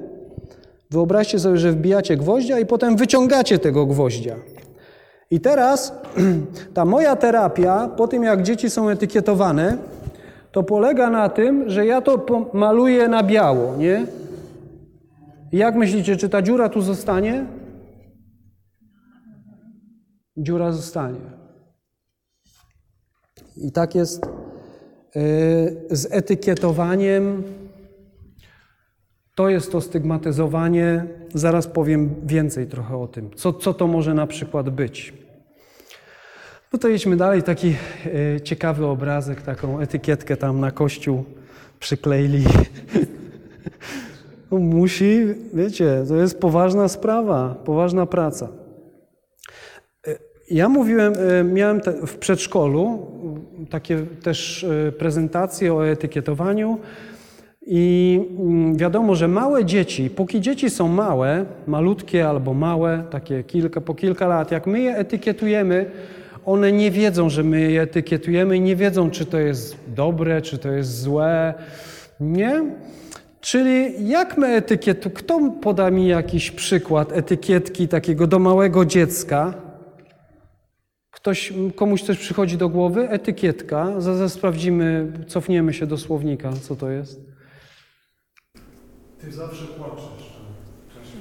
Wyobraźcie sobie, że wbijacie gwoździa i potem wyciągacie tego gwoździa. I teraz [CLEARS THROAT] ta moja terapia, po tym jak dzieci są etykietowane, to polega na tym, że ja to maluję na biało, nie? Jak myślicie, czy ta dziura tu zostanie? Dziura zostanie. I tak jest yy, z etykietowaniem. To jest to stygmatyzowanie. Zaraz powiem więcej trochę o tym, co, co to może na przykład być. No to jedźmy dalej. Taki e, ciekawy obrazek, taką etykietkę tam na kościół przykleili. [LAUGHS] no musi, wiecie, to jest poważna sprawa, poważna praca. E, ja mówiłem, e, miałem te, w przedszkolu takie też prezentacje o etykietowaniu. I wiadomo, że małe dzieci, póki dzieci są małe, malutkie albo małe, takie kilka, po kilka lat, jak my je etykietujemy, one nie wiedzą, że my je etykietujemy i nie wiedzą, czy to jest dobre, czy to jest złe. Nie? Czyli jak my etykietujemy, kto poda mi jakiś przykład etykietki takiego do małego dziecka? Ktoś, komuś coś przychodzi do głowy? Etykietka. Zaraz sprawdzimy, cofniemy się do słownika, co to jest. Ty zawsze płaczesz.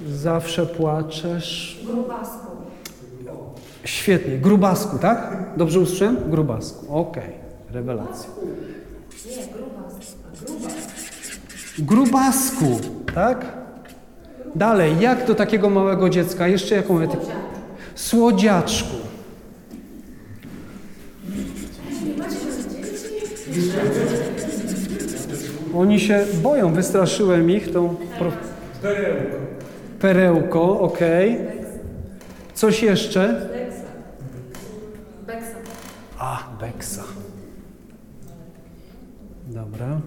Zawsze płaczesz. Grubasku. Świetnie. Grubasku, tak? Dobrze usłyszałem? Grubasku. Okej. Rewelacja. Nie, grubas. Grubas. Grubasku, tak? Dalej, jak do takiego małego dziecka? Jeszcze jaką etykietę? Słodziaczku. Oni się boją, wystraszyłem ich tą... Pro... Perełko. Perełko, okej. Coś jeszcze? A, Beksa. Dobra.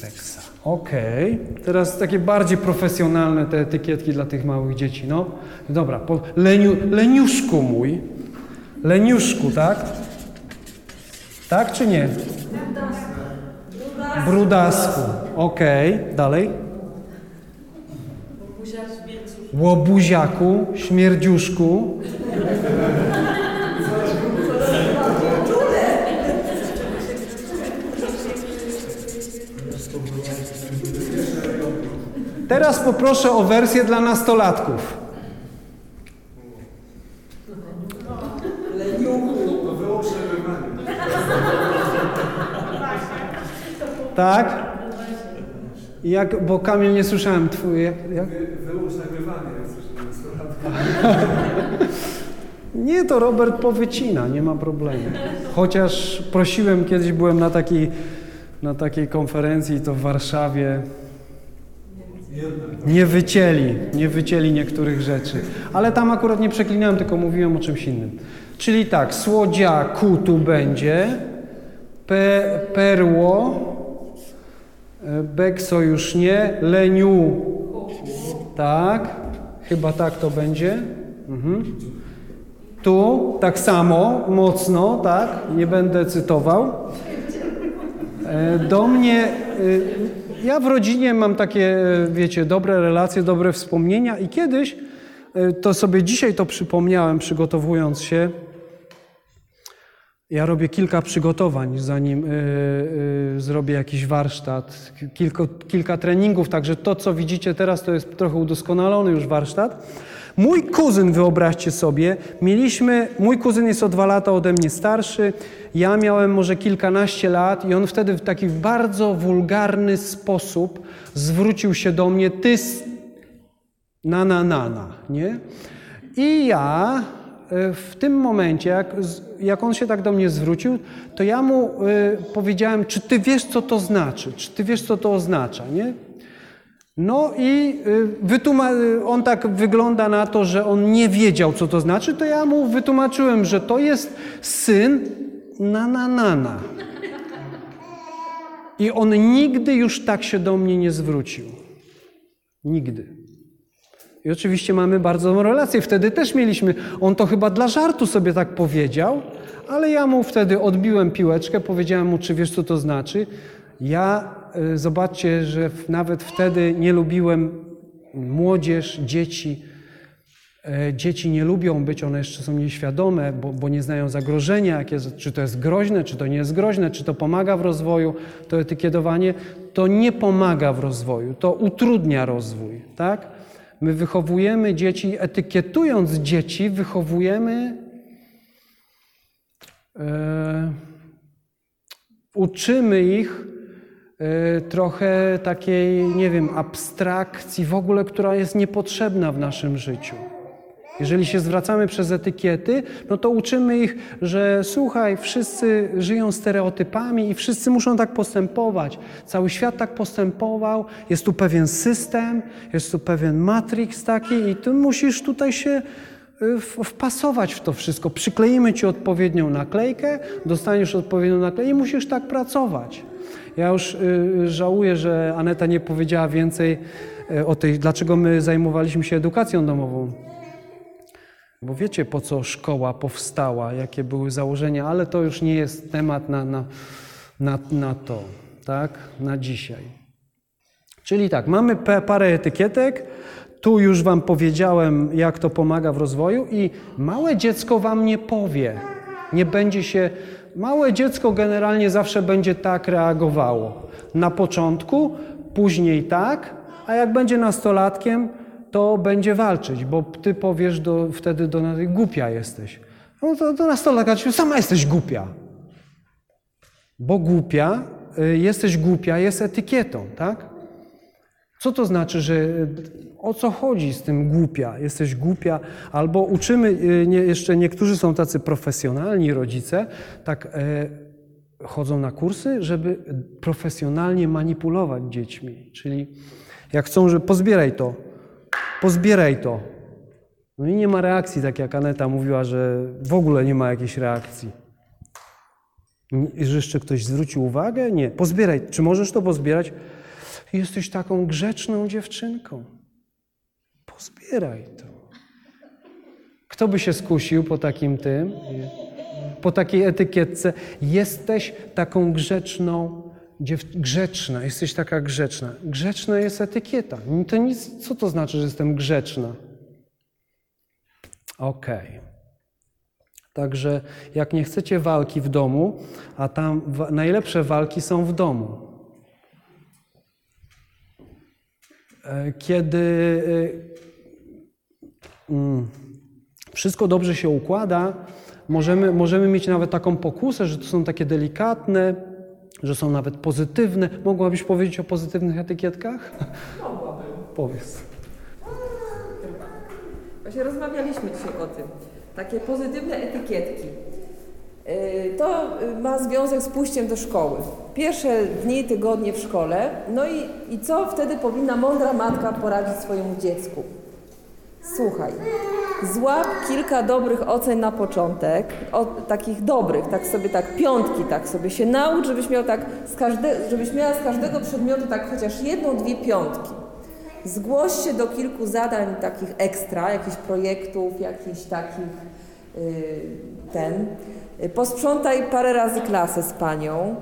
Beksa. Okej. Teraz takie bardziej profesjonalne te etykietki dla tych małych dzieci. No, dobra. Po, leniu, leniuszku mój. Leniuszku, tak? Tak czy nie? Brudasku. Okej. Dalej. Łobuziaku, śmierdziuszku. Teraz poproszę o wersję dla nastolatków. Tak? Jak, bo Kamil nie słyszałem twój. Jak, jak? [LAUGHS] Nie, to Robert powycina, nie ma problemu. Chociaż prosiłem, kiedyś byłem na takiej, na takiej konferencji, to w Warszawie. Nie wycięli, nie wycięli niektórych rzeczy. Ale tam akurat nie przeklinałem, tylko mówiłem o czymś innym. Czyli tak, słodziaku tu będzie, pe, perło, bekso już nie, leniu, tak, chyba tak to będzie. Mhm. Tu tak samo, mocno, tak, nie będę cytował. E, Do mnie, e, ja w rodzinie mam takie, e, wiecie, dobre relacje, dobre wspomnienia i kiedyś, to sobie dzisiaj to przypomniałem, przygotowując się, ja robię kilka przygotowań, zanim y, y, zrobię jakiś warsztat, kilka, kilka treningów, także to, co widzicie teraz, to jest trochę udoskonalony już warsztat. Mój kuzyn, wyobraźcie sobie, mieliśmy, mój kuzyn jest o dwa lata ode mnie starszy, ja miałem może kilkanaście lat i on wtedy w taki bardzo wulgarny sposób zwrócił się do mnie, ty na na na na, nie? I ja e, w tym momencie, jak, jak on się tak do mnie zwrócił, to ja mu e, powiedziałem, czy ty wiesz, co to znaczy? Czy ty wiesz, co to oznacza, nie? No i y, y, on tak wygląda na to, że on nie wiedział, co to znaczy, to ja mu wytłumaczyłem, że to jest syn na na na na. I on nigdy już tak się do mnie nie zwrócił. Nigdy. I oczywiście mamy bardzo dobrą relację. Wtedy też mieliśmy, on to chyba dla żartu sobie tak powiedział, ale ja mu wtedy odbiłem piłeczkę, powiedziałem mu, czy wiesz, co to znaczy. Ja, y, zobaczcie, że nawet wtedy nie lubiłem młodzież, dzieci. E, Dzieci nie lubią być, one jeszcze są nieświadome, bo, bo nie znają zagrożenia, jakie, czy to jest groźne, czy to nie jest groźne, czy to pomaga w rozwoju, to etykietowanie. To nie pomaga w rozwoju, to utrudnia rozwój, tak? My wychowujemy dzieci, etykietując dzieci, wychowujemy, e, uczymy ich e, trochę takiej, nie wiem, abstrakcji w ogóle, która jest niepotrzebna w naszym życiu. Jeżeli się zwracamy przez etykiety, no to uczymy ich, że słuchaj, wszyscy żyją stereotypami i wszyscy muszą tak postępować. Cały świat tak postępował, jest tu pewien system, jest tu pewien matrix taki i ty musisz tutaj się wpasować w to wszystko. Przykleimy ci odpowiednią naklejkę, dostaniesz odpowiednią naklejkę i musisz tak pracować. Ja już y, żałuję, że Aneta nie powiedziała więcej y, o tej, dlaczego my zajmowaliśmy się edukacją domową. Bo wiecie, po co szkoła powstała, jakie były założenia, ale to już nie jest temat na, na, na, na to, tak? Na dzisiaj. Czyli tak, mamy parę etykietek. Tu już Wam powiedziałem, jak to pomaga w rozwoju, i małe dziecko Wam nie powie. Nie będzie się. Małe dziecko generalnie zawsze będzie tak reagowało. Na początku, później tak, a jak będzie nastolatkiem, to będzie walczyć, bo ty powiesz do, wtedy do nas, głupia jesteś. No to, to nastolatka ci, sama jesteś głupia. Bo głupia, y, jesteś głupia jest etykietą, tak? Co to znaczy, że o co chodzi z tym głupia? Jesteś głupia, albo uczymy, y, nie, jeszcze niektórzy są tacy profesjonalni rodzice, tak e, chodzą na kursy, żeby profesjonalnie manipulować dziećmi. Czyli jak chcą, że pozbieraj to, pozbieraj to. No i nie ma reakcji, tak jak Aneta mówiła, że w ogóle nie ma jakiejś reakcji. Że jeszcze ktoś zwrócił uwagę? Nie. Pozbieraj. Czy możesz to pozbierać? Jesteś taką grzeczną dziewczynką. Pozbieraj to. Kto by się skusił po takim tym, po takiej etykietce? Jesteś taką grzeczną, dziew... grzeczna, jesteś taka grzeczna. Grzeczna jest etykieta. To nic, co to znaczy, że jestem grzeczna? Okej. Także jak nie chcecie walki w domu, a tam najlepsze walki są w domu. E, Kiedy e, mm, wszystko dobrze się układa, możemy, możemy mieć nawet taką pokusę, że to są takie delikatne, że są nawet pozytywne. Mogłabyś powiedzieć o pozytywnych etykietkach? Mogłabym. Powiedz. Właśnie rozmawialiśmy dzisiaj o tym. Takie pozytywne etykietki. Yy, To y, ma związek z pójściem do szkoły. Pierwsze dni, tygodnie w szkole. No i, i co wtedy powinna mądra matka poradzić swojemu dziecku? Słuchaj, złap kilka dobrych ocen na początek, o, takich dobrych, tak sobie tak piątki, tak sobie się naucz, żebyś miał tak z każde, żebyś miała z każdego przedmiotu tak chociaż jedną, dwie piątki. Zgłoś się do kilku zadań takich ekstra, jakichś projektów, jakichś takich ten. Y, Posprzątaj parę razy klasę z panią,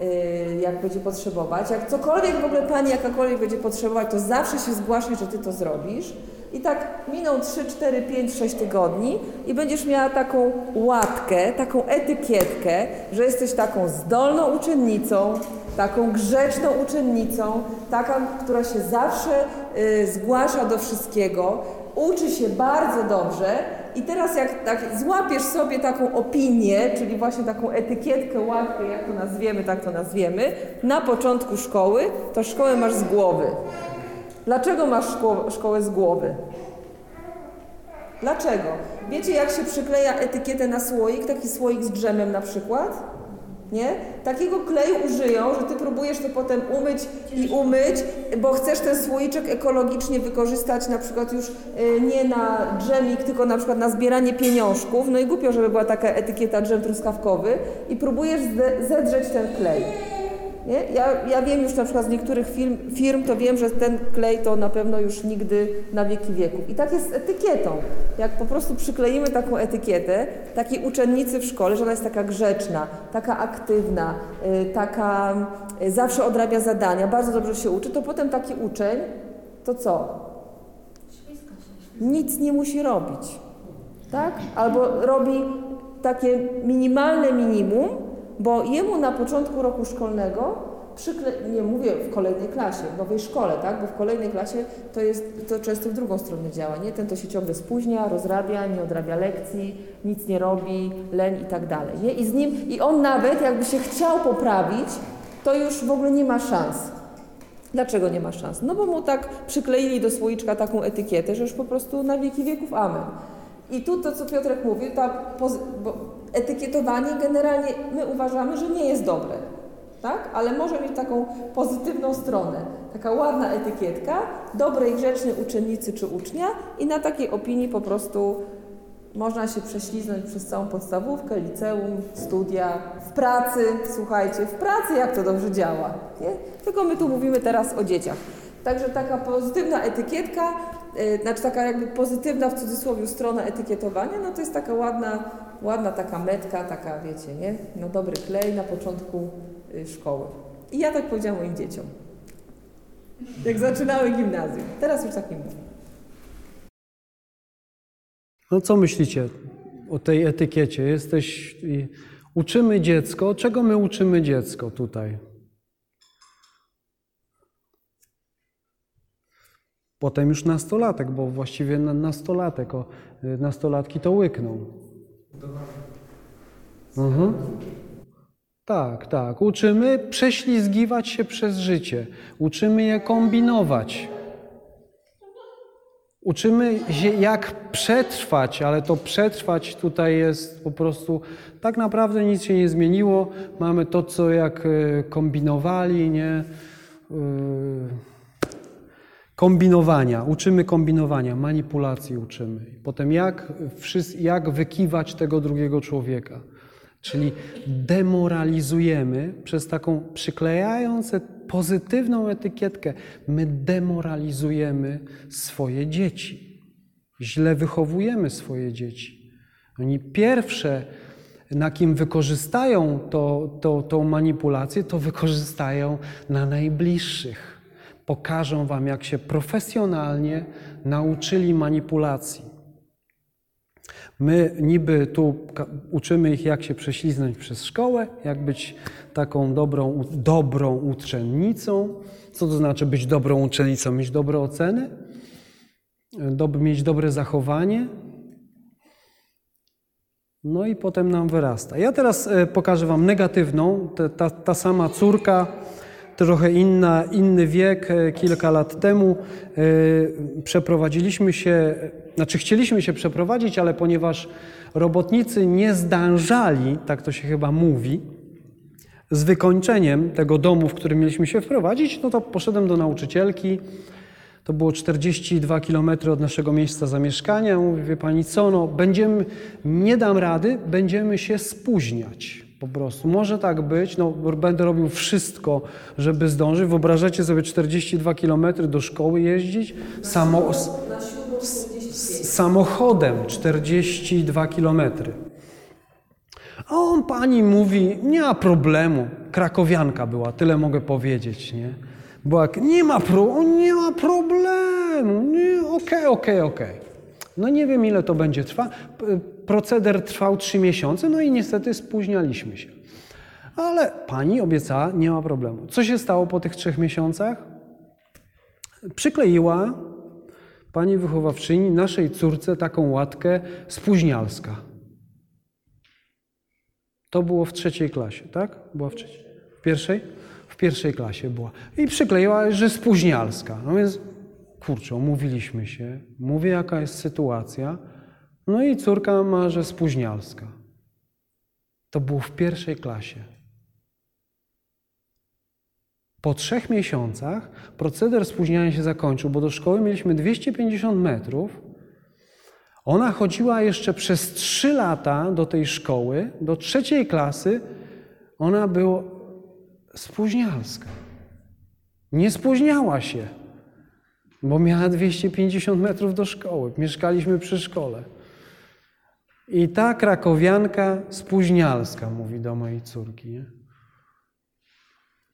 yy, jak będzie potrzebować. Jak cokolwiek w ogóle pani jakakolwiek będzie potrzebować, to zawsze się zgłaszaj, że ty to zrobisz. I tak miną 3, 4, 5, 6 tygodni i będziesz miała taką łatkę, taką etykietkę, że jesteś taką zdolną uczennicą, taką grzeczną uczennicą, taka, która się zawsze y, zgłasza do wszystkiego, uczy się bardzo dobrze i teraz jak tak złapiesz sobie taką opinię, czyli właśnie taką etykietkę, łatkę, jak to nazwiemy, tak to nazwiemy, na początku szkoły, to szkołę masz z głowy. Dlaczego masz szko- szkołę z głowy? Dlaczego? Wiecie, jak się przykleja etykietę na słoik, taki słoik z drzemem na przykład? Nie? Takiego kleju użyją, że ty próbujesz to potem umyć i umyć, bo chcesz ten słoiczek ekologicznie wykorzystać na przykład już y, nie na dżemik, tylko na przykład na zbieranie pieniążków. No i głupio, żeby była taka etykieta dżem truskawkowy i próbujesz zedrzeć ten klej. Nie? Ja, ja wiem już na przykład z niektórych firm, firm, to wiem, że ten klej to na pewno już nigdy na wieki wieków. I tak jest z etykietą. Jak po prostu przykleimy taką etykietę takiej uczennicy w szkole, że ona jest taka grzeczna, taka aktywna, y, taka y, zawsze odrabia zadania, bardzo dobrze się uczy, to potem taki uczeń, to co? Nic nie musi robić. Tak? Albo robi takie minimalne minimum, bo jemu na początku roku szkolnego, nie mówię w kolejnej klasie, w nowej szkole, tak? bo w kolejnej klasie to jest to często w drugą stronę działa, nie? Ten to się ciągle spóźnia, rozrabia, nie odrabia lekcji, nic nie robi, leń i tak dalej, nie? I z nim, i on nawet jakby się chciał poprawić, to już w ogóle nie ma szans. Dlaczego nie ma szans? No bo mu tak przykleili do słoiczka taką etykietę, że już po prostu na wieki wieków amen. I tu to, co Piotrek mówił, ta bo etykietowanie generalnie my uważamy, że nie jest dobre, tak? Ale może mieć taką pozytywną stronę. Taka ładna etykietka dobrej, grzecznej uczennicy czy ucznia i na takiej opinii po prostu można się prześliznąć przez całą podstawówkę, liceum, studia, w pracy, słuchajcie, w pracy jak to dobrze działa, nie? Tylko my tu mówimy teraz o dzieciach. Także taka pozytywna etykietka, znaczy taka jakby pozytywna w cudzysłowie strona etykietowania, no to jest taka ładna, ładna taka metka, taka wiecie, nie? No dobry klej na początku y, szkoły. I ja tak powiedziałam moim dzieciom. Jak zaczynały gimnazjum. Teraz już tak nie mówię. No co myślicie o tej etykiecie? Jesteś. Uczymy dziecko. Czego my uczymy dziecko tutaj? Potem już nastolatek, bo właściwie na- nastolatek, o, y, nastolatki to łykną. Mhm. Tak, tak. Uczymy prześlizgiwać się przez życie. Uczymy je kombinować. Uczymy się, jak przetrwać, ale to przetrwać tutaj jest po prostu tak naprawdę nic się nie zmieniło. Mamy to, co jak e, kombinowali, nie? Yy, Kombinowania, uczymy kombinowania, manipulacji uczymy. Potem jak, jak wykiwać tego drugiego człowieka. Czyli demoralizujemy przez taką przyklejając pozytywną etykietkę, my demoralizujemy swoje dzieci. Źle wychowujemy swoje dzieci. Oni pierwsze, na kim wykorzystają to, to, tą manipulację, to wykorzystają na najbliższych. Pokażą wam, jak się profesjonalnie nauczyli manipulacji. My niby tu uczymy ich, jak się prześliznąć przez szkołę, jak być taką dobrą, dobrą uczennicą. Co to znaczy być dobrą uczennicą? Mieć dobre oceny, dob- mieć dobre zachowanie. No i potem nam wyrasta. Ja teraz e, pokażę Wam negatywną. Ta, ta sama córka, trochę inna, inny wiek, e, kilka lat temu e, przeprowadziliśmy się, znaczy chcieliśmy się przeprowadzić, ale ponieważ robotnicy nie zdążali, tak to się chyba mówi, z wykończeniem tego domu, w którym mieliśmy się wprowadzić, no to poszedłem do nauczycielki. To było 42 km od naszego miejsca zamieszkania. Mówię, wie pani co, no będziemy, nie dam rady, będziemy się spóźniać. Po prostu. Może tak być, no będę robił wszystko, żeby zdążyć. Wyobrażacie sobie 42 km do szkoły jeździć? Samo, s- s- samochodem 42 kilometry. A on pani mówi, nie ma problemu. Krakowianka była, tyle mogę powiedzieć, nie? Była, nie ma, pro, nie ma problemu, nie, okej, okej, okej. No nie wiem, ile to będzie trwa. Proceder trwał trzy miesiące, no i niestety spóźnialiśmy się. Ale pani obiecała, nie ma problemu. Co się stało po tych trzech miesiącach? Przykleiła pani wychowawczyni naszej córce taką łatkę spóźnialska. To było w trzeciej klasie, tak? Była w trzeciej? W pierwszej? W pierwszej klasie była. I przykleiła, że spóźnialska. No więc, kurczę, umówiliśmy się. Mówię, jaka jest sytuacja. No i córka ma, że spóźnialska. To było w pierwszej klasie. Po trzech miesiącach proceder spóźniania się zakończył, bo do szkoły mieliśmy 250 metrów. Ona chodziła jeszcze przez trzy lata do tej szkoły, do trzeciej klasy. Ona była spóźnialska. Nie spóźniała się, bo miała 250 metrów do szkoły. Mieszkaliśmy przy szkole. I ta krakowianka spóźnialska, mówi do mojej córki. Nie?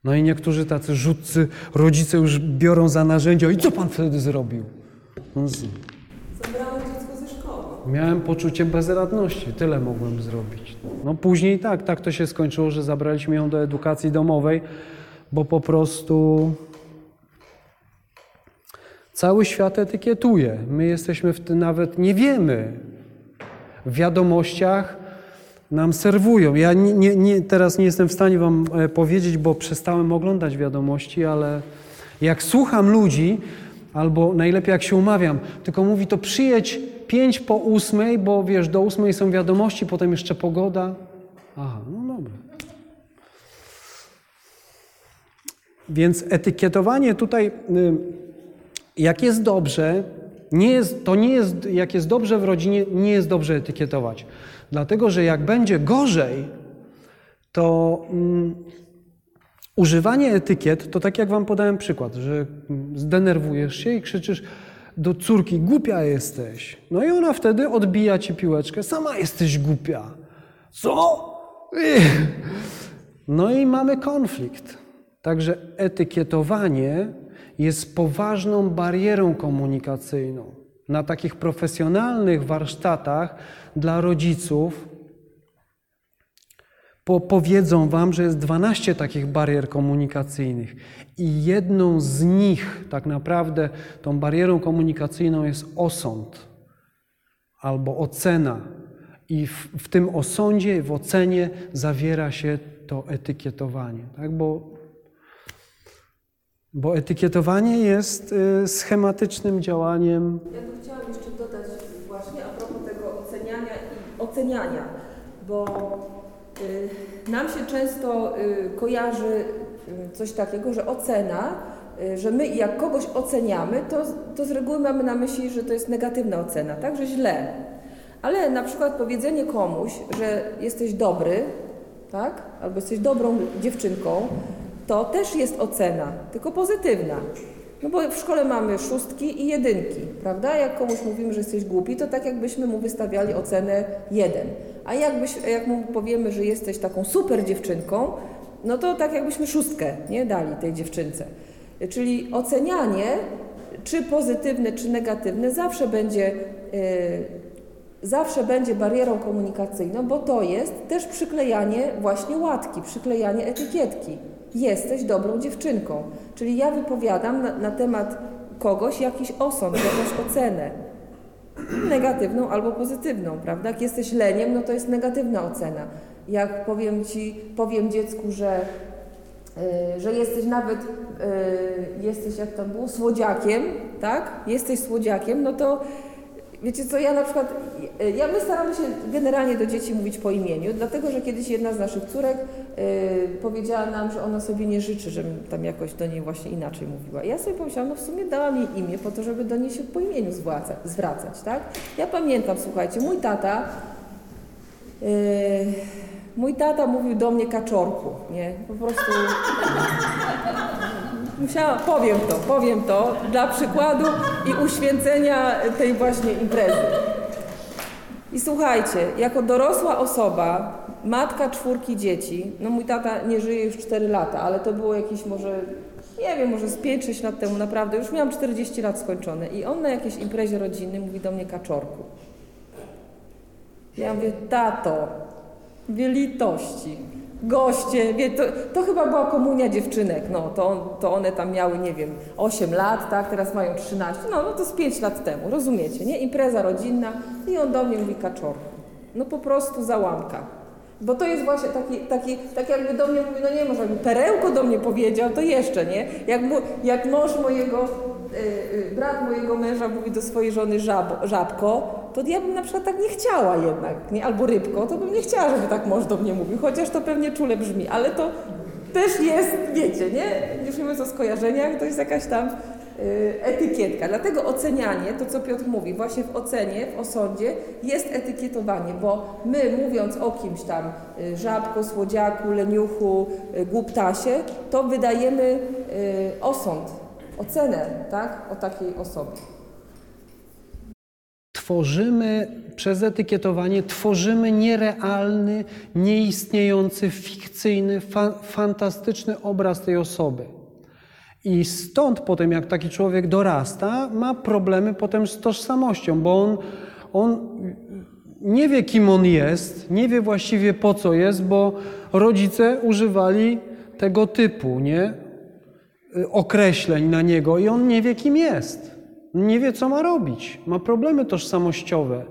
No i niektórzy tacy rzutcy rodzice już biorą za narzędzia. I co pan wtedy zrobił? No, z- Zabrałem dziecko ze szkoły. Miałem poczucie bezradności, tyle mogłem zrobić. No później tak, tak to się skończyło, że zabraliśmy ją do edukacji domowej, bo po prostu cały świat etykietuje. My jesteśmy w tym nawet nie wiemy. W wiadomościach nam serwują. Ja nie, nie, nie, teraz nie jestem w stanie Wam e, powiedzieć, bo przestałem oglądać wiadomości, ale jak słucham ludzi, albo najlepiej jak się umawiam, tylko mówi to przyjedź pięć po ósmej, bo wiesz, do ósmej są wiadomości, potem jeszcze pogoda. Aha, no dobra. Więc etykietowanie tutaj, y, jak jest dobrze, nie jest, to nie jest, jak jest dobrze w rodzinie, nie jest dobrze etykietować. Dlatego, że jak będzie gorzej, to mm, używanie etykiet, to tak jak wam podałem przykład, że mm, zdenerwujesz się i krzyczysz do córki, głupia jesteś. No i ona wtedy odbija ci piłeczkę, sama jesteś głupia. Co? No i mamy konflikt. Także etykietowanie jest poważną barierą komunikacyjną. Na takich profesjonalnych warsztatach dla rodziców po, powiedzą Wam, że jest 12 takich barier komunikacyjnych i jedną z nich, tak naprawdę, tą barierą komunikacyjną jest osąd albo ocena. I w, w tym osądzie, w ocenie zawiera się to etykietowanie, tak? bo, bo etykietowanie jest y, schematycznym działaniem. Ja tu chciałam jeszcze dodać właśnie a propos tego oceniania i oceniania, bo y, nam się często y, kojarzy coś takiego, że ocena, że my jak kogoś oceniamy, to, to z reguły mamy na myśli, że to jest negatywna ocena, tak, że źle. Ale na przykład powiedzenie komuś, że jesteś dobry, tak, albo jesteś dobrą dziewczynką, to też jest ocena, tylko pozytywna. No bo w szkole mamy szóstki i jedynki, prawda? Jak komuś mówimy, że jesteś głupi, to tak jakbyśmy mu wystawiali ocenę jeden. A jakbyś, jak mu powiemy, że jesteś taką super dziewczynką, no to tak jakbyśmy szóstkę nie dali tej dziewczynce. Czyli ocenianie, czy pozytywne, czy negatywne, zawsze będzie, yy, zawsze będzie barierą komunikacyjną, bo to jest też przyklejanie właśnie łatki, przyklejanie etykietki. Jesteś dobrą dziewczynką. Czyli ja wypowiadam na, na temat kogoś jakiś osąd, jakąś ocenę. Negatywną albo pozytywną, prawda? Jak jesteś leniem, no to jest negatywna ocena. Jak powiem ci, powiem dziecku, że, yy, że jesteś nawet, yy, jesteś jak to było, słodziakiem, tak? Jesteś słodziakiem, no to Wiecie co, ja na przykład, ja my staramy się generalnie do dzieci mówić po imieniu, dlatego że kiedyś jedna z naszych córek y, powiedziała nam, że ona sobie nie życzy, żebym tam jakoś do niej właśnie inaczej mówiła. I ja sobie pomyślałam, no w sumie dałam jej imię po to, żeby do niej się po imieniu zwraca, zwracać, tak? Ja pamiętam, słuchajcie, mój tata, y, mój tata mówił do mnie kaczorku, nie? Po prostu... Musiałam, powiem to, powiem to dla przykładu i uświęcenia tej właśnie imprezy. I słuchajcie, jako dorosła osoba, matka czwórki dzieci, no mój tata nie żyje już 4 lata, ale to było jakieś może, nie wiem, może z 5-6 lat temu, naprawdę, już miałam 40 lat skończone i on na jakiejś imprezie rodzinnej mówi do mnie kaczorku. Ja mówię, tato, wie litości, goście, wie, to, to chyba była komunia dziewczynek, no to, to one tam miały, nie wiem, 8 lat, tak, teraz mają 13, no, no to z 5 lat temu, rozumiecie, nie? Impreza rodzinna i on do mnie mówi kaczorku. No po prostu załamka. Bo to jest właśnie taki, taki tak jakby do mnie mówi, no nie może, jakby perełko do mnie powiedział, to jeszcze, nie? Jak, mu, jak mąż mojego, brat mojego męża mówi do swojej żony żab, żabko, to ja bym na przykład tak nie chciała jednak, nie? Albo rybko, to bym nie chciała, żeby tak mąż do mnie mówił, chociaż to pewnie czule brzmi, ale to też jest, wiecie, nie? Już nie mówiąc o skojarzeniach, to jest jakaś tam y, etykietka. Dlatego ocenianie, to co Piotr mówi, właśnie w ocenie, w osądzie jest etykietowanie, bo my mówiąc o kimś tam, y, żabko, słodziaku, leniuchu, y, głuptasie, to wydajemy y, osąd, ocenę, tak? O takiej osobie. Tworzymy przez etykietowanie, tworzymy nierealny, nieistniejący, fikcyjny, fa fantastyczny obraz tej osoby. I stąd potem, jak taki człowiek dorasta, ma problemy potem z tożsamością, bo on, on nie wie, kim on jest, nie wie właściwie po co jest, bo rodzice używali tego typu nie? Określeń na niego i on nie wie, kim jest. Nie wie, co ma robić. Ma problemy tożsamościowe.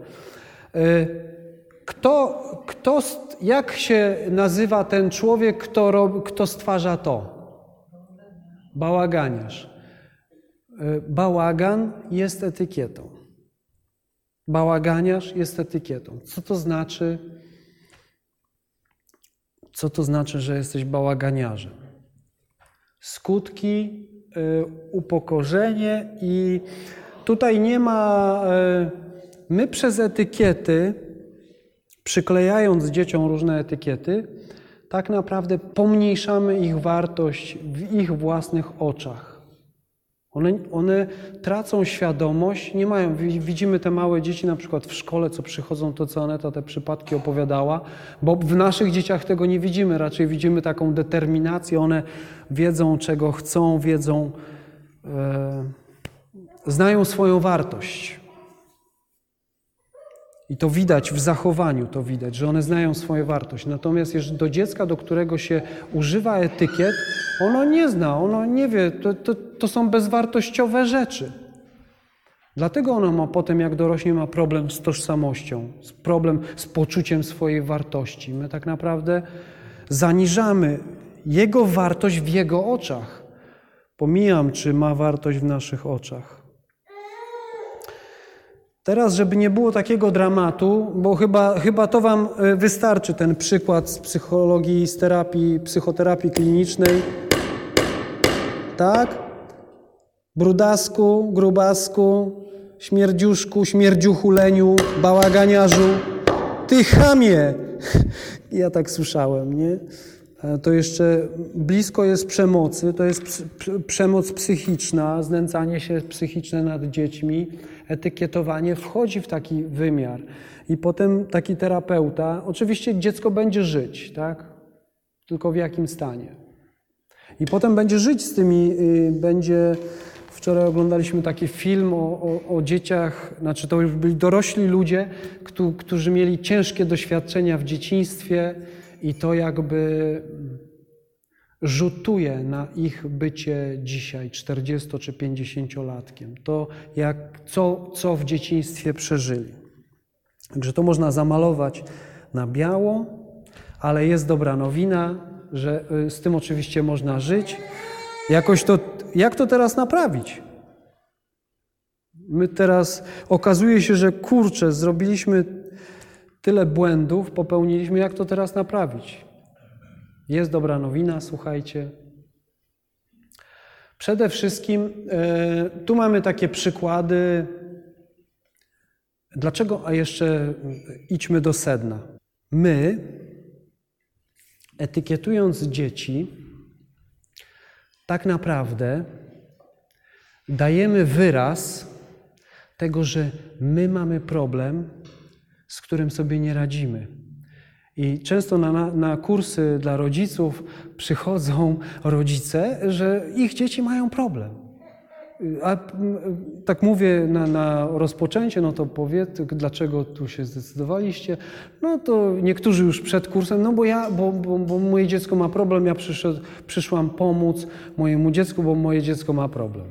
Kto, kto, jak się nazywa ten człowiek, kto, rob, kto stwarza to? Bałaganiarz. Bałagan jest etykietą. Bałaganiarz jest etykietą. Co to znaczy? Co to znaczy, że jesteś bałaganiarzem? Skutki, y, upokorzenie i tutaj nie ma. Y, my przez etykiety, przyklejając dzieciom różne etykiety, tak naprawdę pomniejszamy ich wartość w ich własnych oczach. One, one tracą świadomość, nie mają. Widzimy te małe dzieci na przykład w szkole, co przychodzą, to co Aneta te przypadki opowiadała, bo w naszych dzieciach tego nie widzimy, raczej widzimy taką determinację, one wiedzą, czego chcą, wiedzą, e, znają swoją wartość. I to widać w zachowaniu, to widać, że one znają swoją wartość. Natomiast do dziecka, do którego się używa etykiet, ono nie zna, ono nie wie, to, to, to są bezwartościowe rzeczy. Dlatego ono ma potem, jak dorośnie, ma problem z tożsamością, problem z poczuciem swojej wartości. My tak naprawdę zaniżamy jego wartość w jego oczach. Pomijam, czy ma wartość w naszych oczach. Teraz, żeby nie było takiego dramatu, bo chyba, chyba to Wam e, wystarczy ten przykład z psychologii, z terapii, psychoterapii klinicznej. Tak? Brudasku, grubasku, śmierdziuszku, śmierdziuchuleniu, bałaganiarzu. Ty chamie! [LAUGHS] Ja tak słyszałem, nie? E, To jeszcze blisko jest przemocy, to jest przemoc psychiczna, znęcanie się psychiczne nad dziećmi, etykietowanie wchodzi w taki wymiar. I potem taki terapeuta, oczywiście dziecko będzie żyć, tak? Tylko w jakim stanie? I potem będzie żyć z tymi, y, będzie. Wczoraj oglądaliśmy taki film o, o, o dzieciach, znaczy to już byli dorośli ludzie, któ- którzy mieli ciężkie doświadczenia w dzieciństwie i to jakby rzutuje na ich bycie dzisiaj 40 czy 50-latkiem. To jak, co, co w dzieciństwie przeżyli. Także to można zamalować na biało, ale jest dobra nowina, że y, z tym oczywiście można żyć. Jakoś to, jak to teraz naprawić? My teraz okazuje się, że kurczę, zrobiliśmy tyle błędów, popełniliśmy, jak to teraz naprawić? Jest dobra nowina, słuchajcie. Przede wszystkim e, tu mamy takie przykłady. Dlaczego? A jeszcze idźmy do sedna. My, etykietując dzieci, tak naprawdę dajemy wyraz tego, że my mamy problem, z którym sobie nie radzimy. I często na, na, kursy dla rodziców przychodzą rodzice, że ich dzieci mają problem. A tak mówię na, na rozpoczęcie, no to powiedz, dlaczego tu się zdecydowaliście. No to niektórzy już przed kursem, no bo ja, bo, bo, bo moje dziecko ma problem, ja przyszedł, przyszłam pomóc mojemu dziecku, bo moje dziecko ma problem.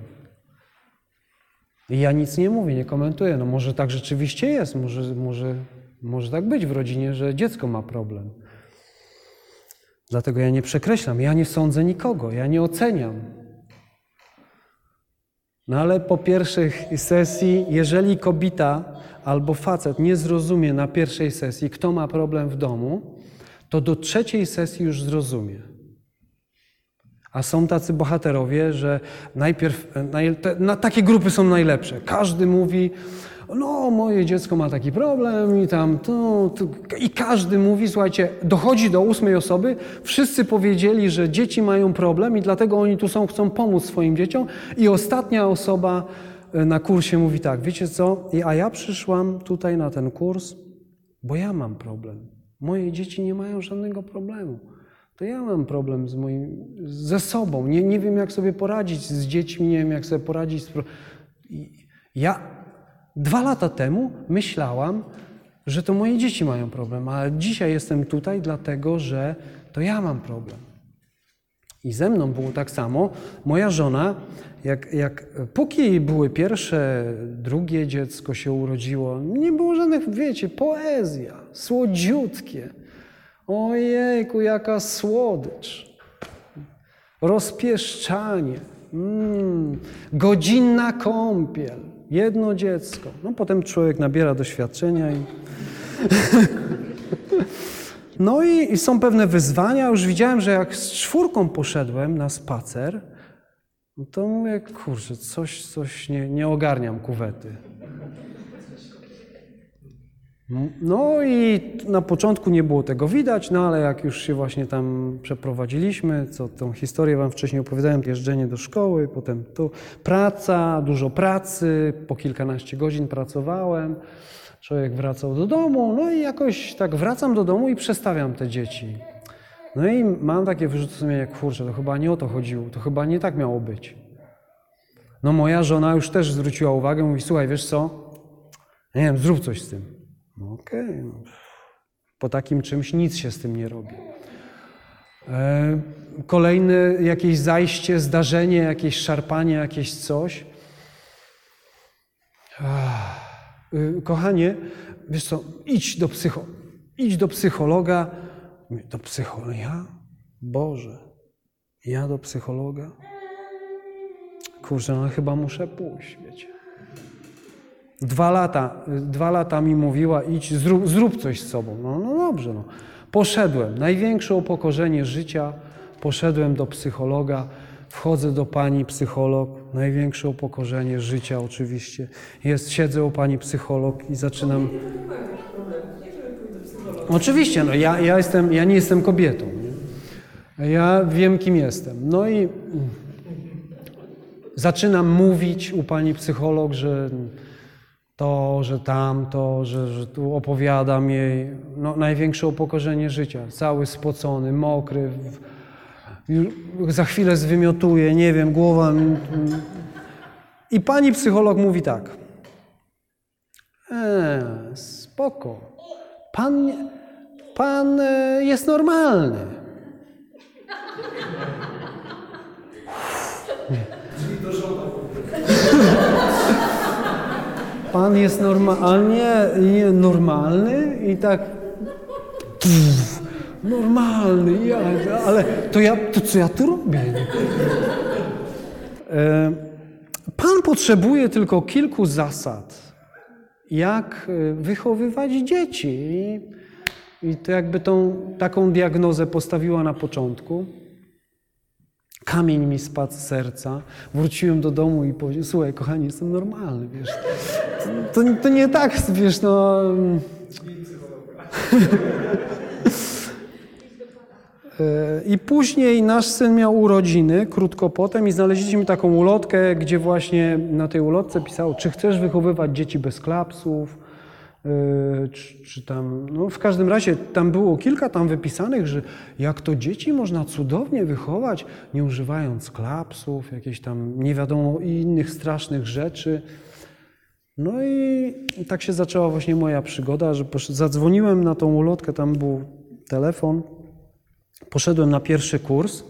I ja nic nie mówię, nie komentuję. No może tak rzeczywiście jest, może, może, może tak być w rodzinie, że dziecko ma problem. Dlatego ja nie przekreślam, ja nie sądzę nikogo, ja nie oceniam. No ale po pierwszej sesji, jeżeli kobieta albo facet nie zrozumie na pierwszej sesji, kto ma problem w domu, to do trzeciej sesji już zrozumie. A są tacy bohaterowie, że najpierw, na, takie grupy są najlepsze. Każdy mówi, no moje dziecko ma taki problem i tam to, to. I każdy mówi, słuchajcie, dochodzi do ósmej osoby, wszyscy powiedzieli, że dzieci mają problem i dlatego oni tu są, chcą pomóc swoim dzieciom. I ostatnia osoba e, na kursie mówi tak, wiecie co, a ja przyszłam tutaj na ten kurs, bo ja mam problem. Moje dzieci nie mają żadnego problemu. To ja mam problem z moim, ze sobą. Nie, nie wiem, jak sobie poradzić z dziećmi, nie wiem, jak sobie poradzić z. Ja dwa lata temu myślałam, że to moje dzieci mają problem, ale dzisiaj jestem tutaj dlatego, że to ja mam problem. I ze mną było tak samo. Moja żona, jak, jak póki były pierwsze, drugie dziecko się urodziło, nie było żadnych, wiecie, poezja, słodziutkie. Ojejku, jaka słodycz. Rozpieszczanie. Mm, godzinna kąpiel. Jedno dziecko. No potem człowiek nabiera doświadczenia i... [LAUGHS] No i, i są pewne wyzwania. Już widziałem, że jak z czwórką poszedłem na spacer, no to mówię, kurczę, coś, coś nie, nie ogarniam kuwety. No i na początku nie było tego widać, no ale jak już się właśnie tam przeprowadziliśmy, co tą historię wam wcześniej opowiadałem, jeżdżenie do szkoły, potem tu praca, dużo pracy, po kilkanaście godzin pracowałem, człowiek wracał do domu, no i jakoś tak wracam do domu i przestawiam te dzieci. No i mam takie wyrzuty sumienia, kurczę, to chyba nie o to chodziło, to chyba nie tak miało być. No moja żona już też zwróciła uwagę, mówi, słuchaj, wiesz co, nie wiem, zrób coś z tym. No okej, no. po takim czymś nic się z tym nie robi. E, kolejne jakieś zajście, zdarzenie, jakieś szarpanie, jakieś coś. Y, kochanie, wiesz co, idź do, psycho, idź do psychologa, Do psychologa? Ja? Boże, ja do psychologa? Kurczę, no chyba muszę pójść, wiecie. Dwa lata, dwa lata mi mówiła, idź, zrób, zrób coś z sobą. No, no dobrze, no. Poszedłem. Największe upokorzenie życia. Poszedłem do psychologa. Wchodzę do pani psycholog. Największe upokorzenie życia oczywiście. Jest, siedzę u pani psycholog i zaczynam... Oczywiście, no ja, ja, jestem, ja nie jestem kobietą. Nie? Ja wiem, kim jestem. No i zaczynam mówić u pani psycholog, że to, że tamto, że, że tu opowiadam jej no, największe upokorzenie życia. Cały spocony, mokry. Za chwilę zwymiotuję, nie wiem, głowa. I pani psycholog mówi tak. E, spoko. Pan, pan e, jest normalny. [LAUGHS] Pan jest normalnie, nie, normalny i tak. Pff, normalny, ja, ale to ja, to co ja tu robię? E, Pan potrzebuje tylko kilku zasad, jak e, wychowywać dzieci. I to jakby tą taką diagnozę postawiła na początku. Kamień mi spadł z serca. Wróciłem do domu i powiedziałem, słuchaj, kochani, jestem normalny, wiesz. To, to, to nie tak, wiesz, no... E, I później nasz syn miał urodziny, krótko potem, i znaleźliśmy taką ulotkę, gdzie właśnie na tej ulotce pisało, czy chcesz wychowywać dzieci bez klapsów, czy, czy tam, no w każdym razie tam było kilka tam wypisanych, że jak to dzieci można cudownie wychować, nie używając klapsów, jakieś tam nie wiadomo i innych strasznych rzeczy. No i tak się zaczęła właśnie moja przygoda, że zadzwoniłem na tą ulotkę, tam był telefon, poszedłem na pierwszy kurs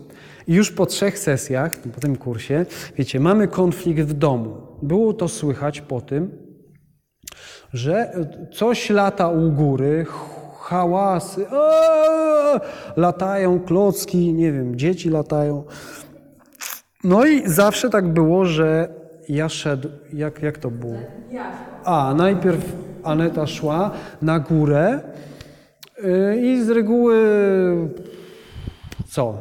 i już po trzech sesjach, po tym kursie, wiecie, mamy konflikt w domu. Było to słychać po tym, że coś lata u góry, hałasy, aaa, latają klocki, nie wiem, dzieci latają. No i zawsze tak było, że ja szedł, jak, jak to było? A, najpierw Aneta szła na górę yy, i z reguły co?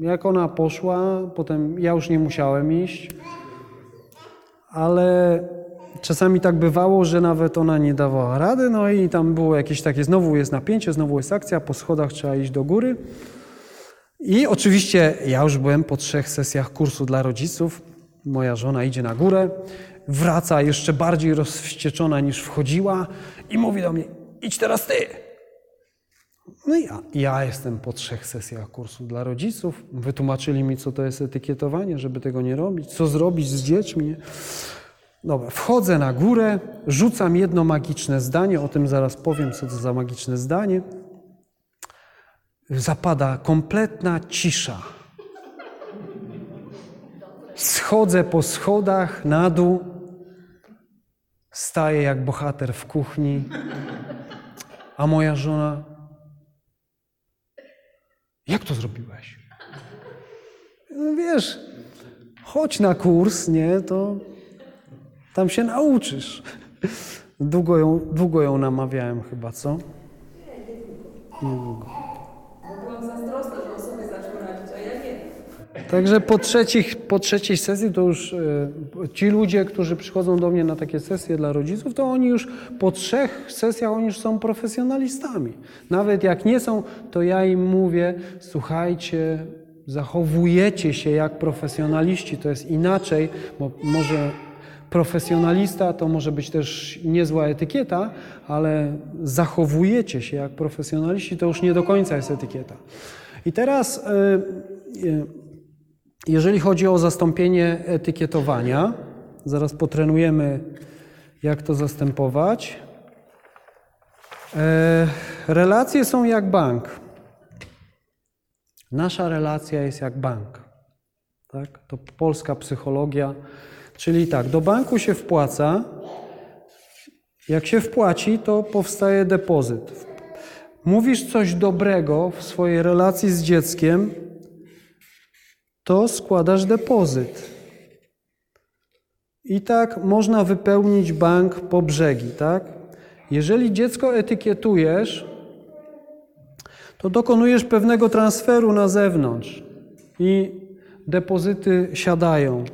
Jak ona poszła, potem ja już nie musiałem iść, ale czasami tak bywało, że nawet ona nie dawała rady, no i tam było jakieś takie, znowu jest napięcie, znowu jest akcja, po schodach trzeba iść do góry. I oczywiście ja już byłem po trzech sesjach kursu dla rodziców. Moja żona idzie na górę, wraca jeszcze bardziej rozwścieczona niż wchodziła i mówi do mnie: idź teraz ty. No i ja, ja jestem po trzech sesjach kursu dla rodziców. Wytłumaczyli mi, co to jest etykietowanie, żeby tego nie robić, co zrobić z dziećmi. Dobra, wchodzę na górę, rzucam jedno magiczne zdanie, o tym zaraz powiem, co to za magiczne zdanie. Zapada kompletna cisza. Schodzę po schodach na dół, staję jak bohater w kuchni, a moja żona. Jak to zrobiłeś? No wiesz, chodź na kurs, nie, to tam się nauczysz. Długo ją, długo ją namawiałem chyba, co? Byłam zazdrosna, że on sobie zaczął radzić, a ja nie. Także po, trzecich, po trzeciej sesji to już e, ci ludzie, którzy przychodzą do mnie na takie sesje dla rodziców, to oni już po trzech sesjach oni już są profesjonalistami. Nawet jak nie są, to ja im mówię, słuchajcie, zachowujecie się jak profesjonaliści, to jest inaczej, bo może profesjonalista to może być też niezła etykieta, ale zachowujecie się jak profesjonaliści, to już nie do końca jest etykieta. I teraz e, e, jeżeli chodzi o zastąpienie etykietowania, zaraz potrenujemy, jak to zastępować. E, relacje są jak bank. Nasza relacja jest jak bank. Tak? To polska psychologia. Czyli tak, do banku się wpłaca. Jak się wpłaci, to powstaje depozyt. mówisz coś dobrego w swojej relacji z dzieckiem, to składasz depozyt. I tak można wypełnić bank po brzegi, tak? Jeżeli dziecko etykietujesz, to dokonujesz pewnego transferu na zewnątrz i depozyty siadają.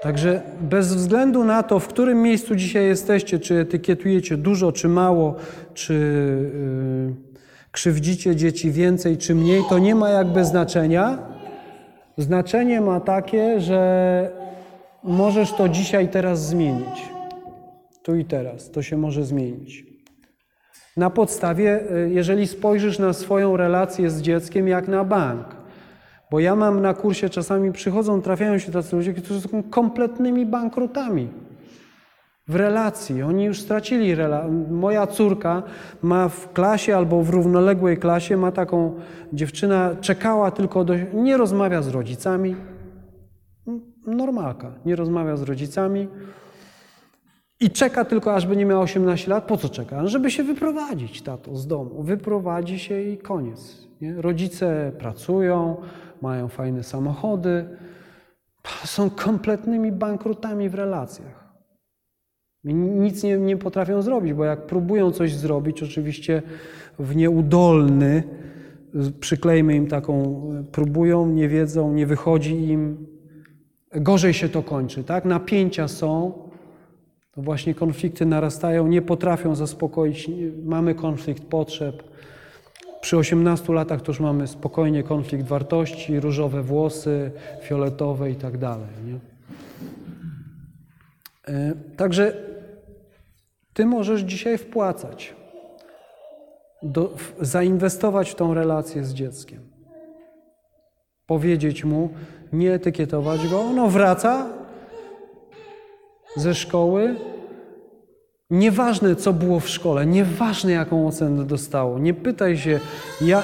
Także bez względu na to, w którym miejscu dzisiaj jesteście, czy etykietujecie dużo, czy mało, czy yy, krzywdzicie dzieci więcej, czy mniej, to nie ma jakby znaczenia. Znaczenie ma takie, że możesz to dzisiaj, teraz zmienić. Tu i teraz. To się może zmienić. Na podstawie, y, jeżeli spojrzysz na swoją relację z dzieckiem jak na bank. Bo ja mam na kursie, czasami przychodzą, trafiają się tacy ludzie, którzy są kompletnymi bankrutami w relacji. Oni już stracili relację. Moja córka ma w klasie albo w równoległej klasie, ma taką dziewczyna, czekała tylko do... nie rozmawia z rodzicami. Normalka, nie rozmawia z rodzicami. I czeka tylko, aż będzie miała 18 lat. Po co czeka? Żeby się wyprowadzić, tato, z domu. Wyprowadzi się i koniec. Nie? Rodzice pracują, mają fajne samochody. Są kompletnymi bankrutami w relacjach. I nic nie, nie potrafią zrobić, bo jak próbują coś zrobić, oczywiście w nieudolny, przyklejmy im taką, próbują, nie wiedzą, nie wychodzi im, gorzej się to kończy, tak? Napięcia są, to właśnie konflikty narastają, nie potrafią zaspokoić, mamy konflikt potrzeb. Przy 18 latach to już mamy spokojnie konflikt wartości, różowe włosy, fioletowe i tak dalej. Nie? E, Także ty możesz dzisiaj wpłacać, do, zainwestować w tą relację z dzieckiem. Powiedzieć mu, nie etykietować go, ono wraca ze szkoły. Nieważne, co było w szkole, nieważne, jaką ocenę dostało. Nie pytaj się, ja,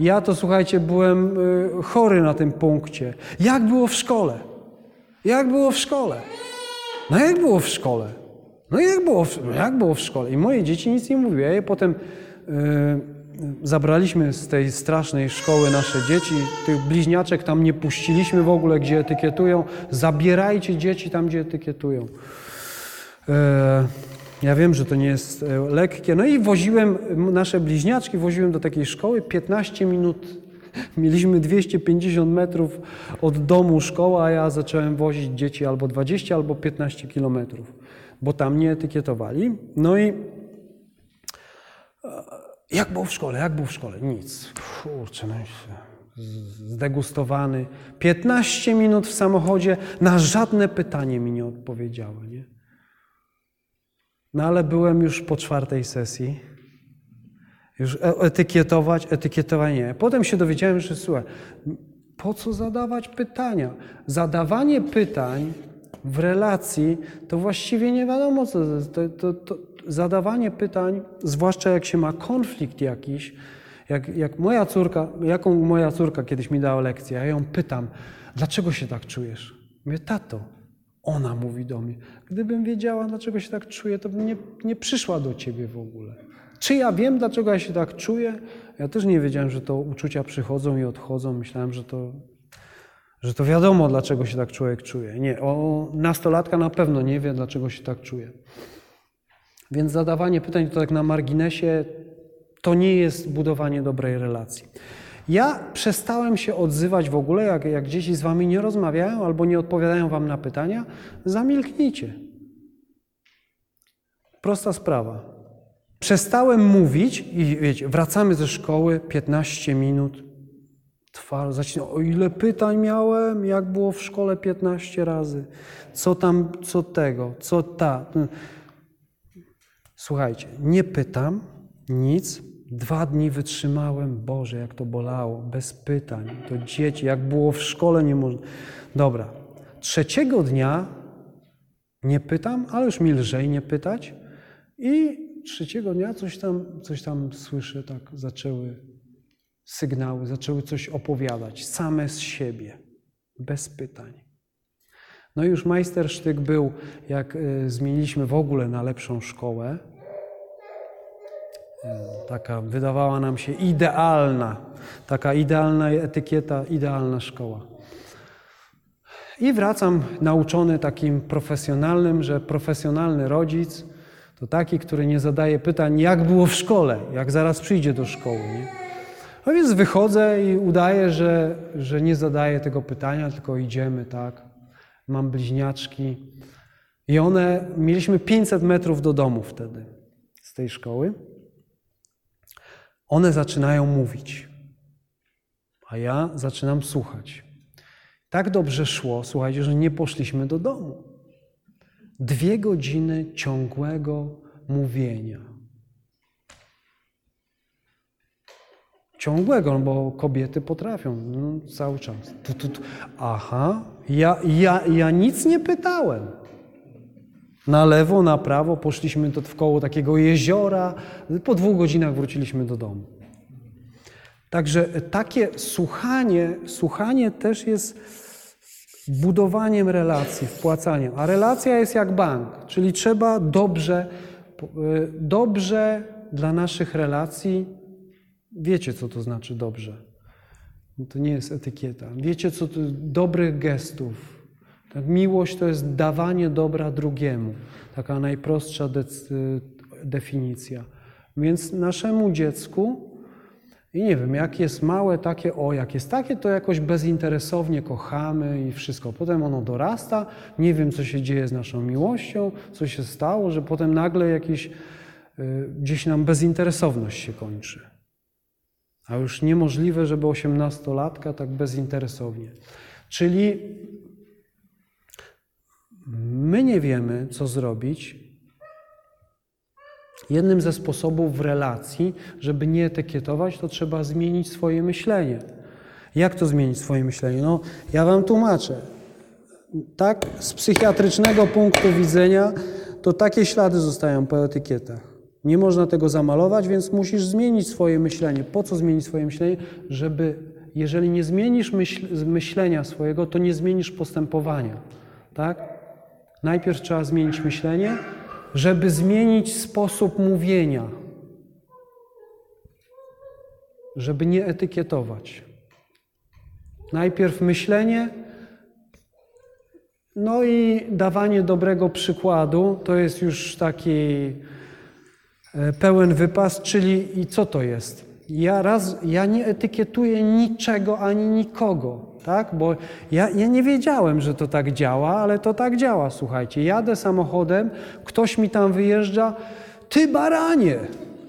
ja to słuchajcie, byłem y, chory na tym punkcie. Jak było w szkole? Jak było w szkole? No jak było w szkole? No jak było w, no jak było w szkole? I moje dzieci nic nie mówiły. Ja je potem y, zabraliśmy z tej strasznej szkoły nasze dzieci. Tych bliźniaczek tam nie puściliśmy w ogóle, gdzie etykietują. Zabierajcie dzieci tam, gdzie etykietują. E, ja wiem, że to nie jest e, lekkie. No i woziłem nasze bliźniaczki, woziłem do takiej szkoły 15 minut. [LAUGHS] Mieliśmy 250 metrów od domu szkoła, a ja zacząłem wozić dzieci albo 20, albo 15 kilometrów, bo tam nie etykietowali. No i e, jak było w szkole? Jak było w szkole? Nic. Kurczę, no zdegustowany. 15 minut w samochodzie, na żadne pytanie mi nie odpowiedziały. Nie? No ale byłem już po czwartej sesji. Już e- etykietować, etykietowanie. Potem się dowiedziałem, że słuchaj, po co zadawać pytania? Zadawanie pytań w relacji to właściwie nie wiadomo co. To, to, to, zadawanie pytań, zwłaszcza jak się ma konflikt jakiś, jak, jak moja córka, jaką moja córka kiedyś mi dała lekcję, ja ją pytam, dlaczego się tak czujesz? Mówię, tato, ona mówi do mnie, gdybym wiedziała, dlaczego się tak czuję, to bym nie, nie przyszła do ciebie w ogóle. Czy ja wiem, dlaczego ja się tak czuję? Ja też nie wiedziałem, że to uczucia przychodzą i odchodzą. Myślałem, że to, że to wiadomo, dlaczego się tak człowiek czuje. Nie, o, nastolatka na pewno nie wie, dlaczego się tak czuje. Więc zadawanie pytań to tak na marginesie to nie jest budowanie dobrej relacji. Ja przestałem się odzywać w ogóle, jak, jak dzieci z wami nie rozmawiają albo nie odpowiadają wam na pytania, zamilknijcie. Prosta sprawa. Przestałem mówić i wiecie, wracamy ze szkoły, 15 minut, trwa, zaczyna, o ile pytań miałem, jak było w szkole 15 razy, co tam, co tego, co ta. Słuchajcie, nie pytam nic, Dwa dni wytrzymałem, Boże, jak to bolało, bez pytań. To dzieci, jak było w szkole, nie można. Dobra. Trzeciego dnia nie pytam, ale już mi lżej nie pytać. I trzeciego dnia coś tam, coś tam słyszę, tak zaczęły sygnały, zaczęły coś opowiadać, same z siebie, bez pytań. No i już majstersztyk był, jak y, zmieniliśmy w ogóle na lepszą szkołę, taka wydawała nam się idealna, taka idealna etykieta, idealna szkoła. I wracam nauczony takim profesjonalnym, że profesjonalny rodzic to taki, który nie zadaje pytań, jak było w szkole, jak zaraz przyjdzie do szkoły. Nie? No więc wychodzę i udaję, że, że nie zadaję tego pytania, tylko idziemy, tak. Mam bliźniaczki. I one, mieliśmy 500 metrów do domu wtedy z tej szkoły. One zaczynają mówić, a ja zaczynam słuchać. Tak dobrze szło, słuchajcie, że nie poszliśmy do domu. Dwie godziny ciągłego mówienia. Ciągłego, no bo kobiety potrafią no, cały czas. Tu, tu, tu. Aha, ja, ja, ja nic nie pytałem. Na lewo, na prawo poszliśmy w koło takiego jeziora. Po dwóch godzinach wróciliśmy do domu. Także takie słuchanie, słuchanie też jest budowaniem relacji, wpłacaniem. A relacja jest jak bank, czyli trzeba dobrze, dobrze dla naszych relacji. Wiecie, co to znaczy dobrze. To nie jest etykieta. Wiecie, co to dobrych gestów. Tak, miłość to jest dawanie dobra drugiemu. Taka najprostsza de definicja. Więc naszemu dziecku i nie wiem, jak jest małe, takie, o, jak jest takie, to jakoś bezinteresownie kochamy i wszystko. Potem ono dorasta, nie wiem, co się dzieje z naszą miłością, co się stało, że potem nagle jakieś, y, gdzieś nam bezinteresowność się kończy. A już niemożliwe, żeby osiemnastolatka tak bezinteresownie. Czyli my nie wiemy, co zrobić, Jednym ze sposobów w relacji, żeby nie etykietować, to trzeba zmienić swoje myślenie. Jak to zmienić swoje myślenie? No, ja Wam tłumaczę. Tak, z psychiatrycznego punktu widzenia, to takie ślady zostają po etykietach. Nie można tego zamalować, więc musisz zmienić swoje myślenie. Po co zmienić swoje myślenie? Żeby, jeżeli nie zmienisz myśl, myślenia swojego, to nie zmienisz postępowania. Tak? Najpierw trzeba zmienić myślenie, żeby zmienić sposób mówienia, żeby nie etykietować. Najpierw myślenie, no i dawanie dobrego przykładu to jest już taki e, pełen wypas, czyli i co to jest? Ja, raz, ja nie etykietuję niczego ani nikogo, tak? Bo ja, ja nie wiedziałem, że to tak działa, ale to tak działa, słuchajcie. Jadę samochodem, ktoś mi tam wyjeżdża, ty baranie,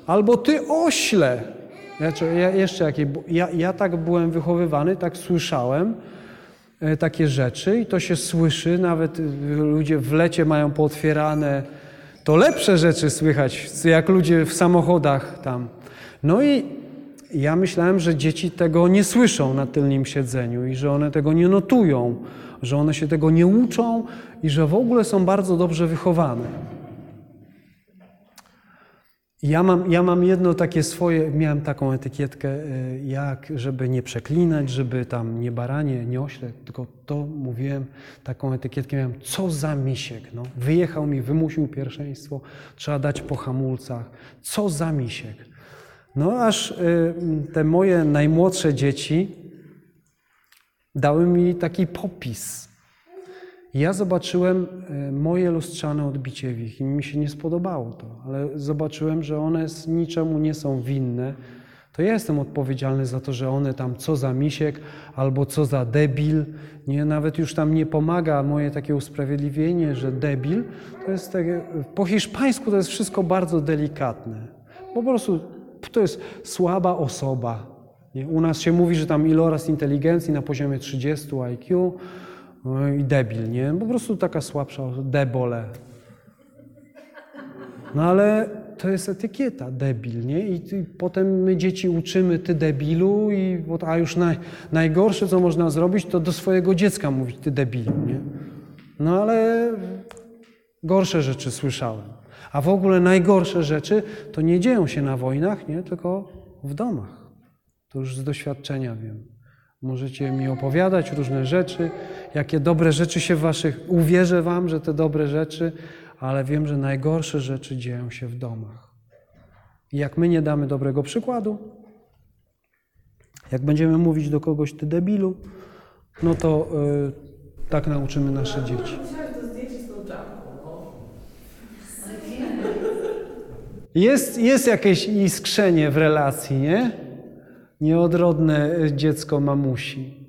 albo ty ośle. Znaczy, ja, jeszcze jakie, ja, ja tak byłem wychowywany, tak słyszałem e, takie rzeczy i to się słyszy, nawet e, ludzie w lecie mają pootwierane, to lepsze rzeczy słychać, jak ludzie w samochodach tam. No i ja myślałem, że dzieci tego nie słyszą na tylnym siedzeniu i że one tego nie notują, że one się tego nie uczą i że w ogóle są bardzo dobrze wychowane. Ja mam, ja mam jedno takie swoje, miałem taką etykietkę, e, jak żeby nie przeklinać, żeby tam nie baranie, nie ośle, tylko to mówiłem, taką etykietkę miałem, co za misiek, no. Wyjechał mi, wymusił pierwszeństwo, trzeba dać po hamulcach, co za misiek. No aż y, te moje najmłodsze dzieci dały mi taki popis. Ja zobaczyłem y, moje lustrzane odbicie w ich i mi się nie spodobało to, ale zobaczyłem, że one niczemu nie są winne. To ja jestem odpowiedzialny za to, że one tam co za misiek albo co za debil. Nie, nawet już tam nie pomaga moje takie usprawiedliwienie, że debil. To jest takie, po hiszpańsku to jest wszystko bardzo delikatne. Po prostu to jest słaba osoba. Nie? U nas się mówi, że tam iloraz inteligencji na poziomie 30 IQ no i debil, nie? Po prostu taka słabsza debole. No ale to jest etykieta, debil, nie? I, i potem my dzieci uczymy, ty debilu, i, a już naj, najgorsze, co można zrobić, to do swojego dziecka mówić, ty debilu, nie? No ale gorsze rzeczy słyszałem. A w ogóle najgorsze rzeczy to nie dzieją się na wojnach, nie? tylko w domach. To już z doświadczenia wiem. Możecie mi opowiadać różne rzeczy, jakie dobre rzeczy się w waszych. Uwierzę wam, że te dobre rzeczy, ale wiem, że najgorsze rzeczy dzieją się w domach. I jak my nie damy dobrego przykładu, jak będziemy mówić do kogoś ty debilu, no to y, tak nauczymy nasze dzieci. Jest, jest jakieś iskrzenie w relacji, nie? Nieodrodne y, dziecko mamusi.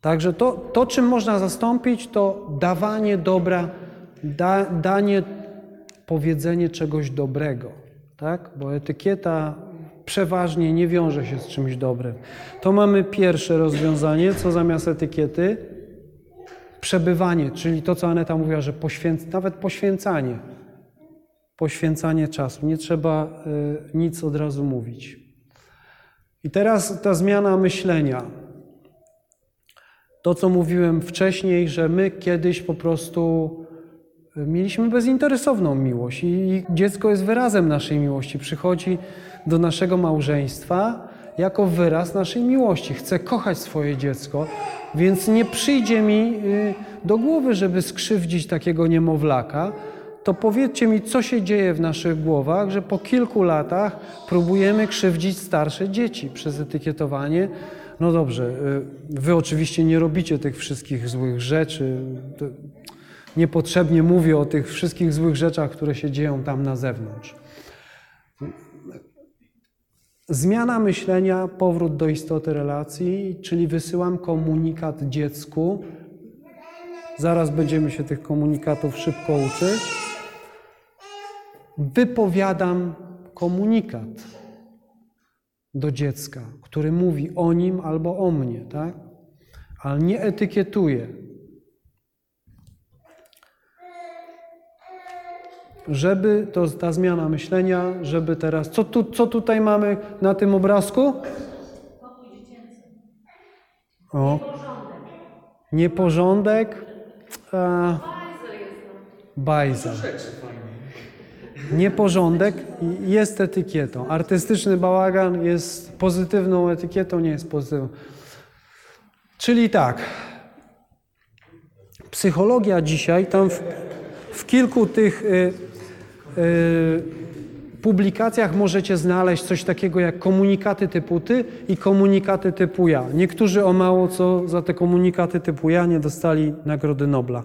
Także to, to, czym można zastąpić, to dawanie dobra, da, danie, powiedzenie czegoś dobrego, tak? Bo etykieta przeważnie nie wiąże się z czymś dobrym. To mamy pierwsze rozwiązanie, co zamiast etykiety przebywanie, czyli to, co Aneta mówiła, że poświęc, nawet poświęcanie, poświęcanie czasu. Nie trzeba y, nic od razu mówić. I teraz ta zmiana myślenia. To, co mówiłem wcześniej, że my kiedyś po prostu y, mieliśmy bezinteresowną miłość i dziecko jest wyrazem naszej miłości. Przychodzi do naszego małżeństwa jako wyraz naszej miłości. Chcę kochać swoje dziecko, więc nie przyjdzie mi y, do głowy, żeby skrzywdzić takiego niemowlaka. To powiedzcie mi, co się dzieje w naszych głowach, że po kilku latach próbujemy krzywdzić starsze dzieci przez etykietowanie. No dobrze, y, wy oczywiście nie robicie tych wszystkich złych rzeczy. Niepotrzebnie mówię o tych wszystkich złych rzeczach, które się dzieją tam na zewnątrz. Zmiana myślenia, powrót do istoty relacji, czyli wysyłam komunikat dziecku. Zaraz będziemy się tych komunikatów szybko uczyć. Wypowiadam komunikat do dziecka, który mówi o nim albo o mnie, tak? Ale nie etykietuję. Żeby to ta zmiana myślenia, żeby teraz. Co, tu, co tutaj mamy na tym obrazku? O. Nieporządek. A, bajza. Nieporządek jest etykietą. Artystyczny bałagan jest pozytywną etykietą, nie jest pozytywną. Czyli tak. Psychologia dzisiaj, tam w, w kilku tych y, publikacjach możecie znaleźć coś takiego jak komunikaty typu ty i komunikaty typu ja. Niektórzy o mało co za te komunikaty typu ja nie dostali Nagrody Nobla.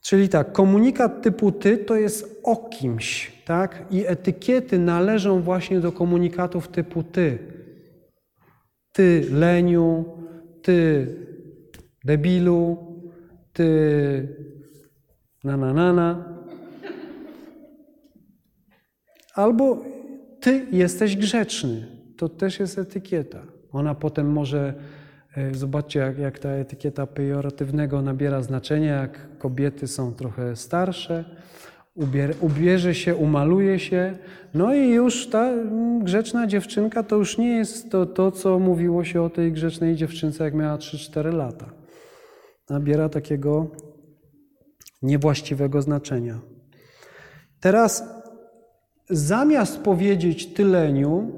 Czyli tak, komunikat typu ty to jest o kimś, tak? I etykiety należą właśnie do komunikatów typu ty. Ty leniu, ty debilu, ty na na na na. Albo ty jesteś grzeczny. To też jest etykieta. Ona potem może, e, zobaczcie jak, jak ta etykieta pejoratywnego nabiera znaczenia, jak kobiety są trochę starsze, ubier, ubierze się, umaluje się, no i już ta mm, grzeczna dziewczynka to już nie jest to, to co mówiło się o tej grzecznej dziewczynce, jak miała 3-4 lata. Nabiera takiego niewłaściwego znaczenia. Teraz zamiast powiedzieć tyleniu,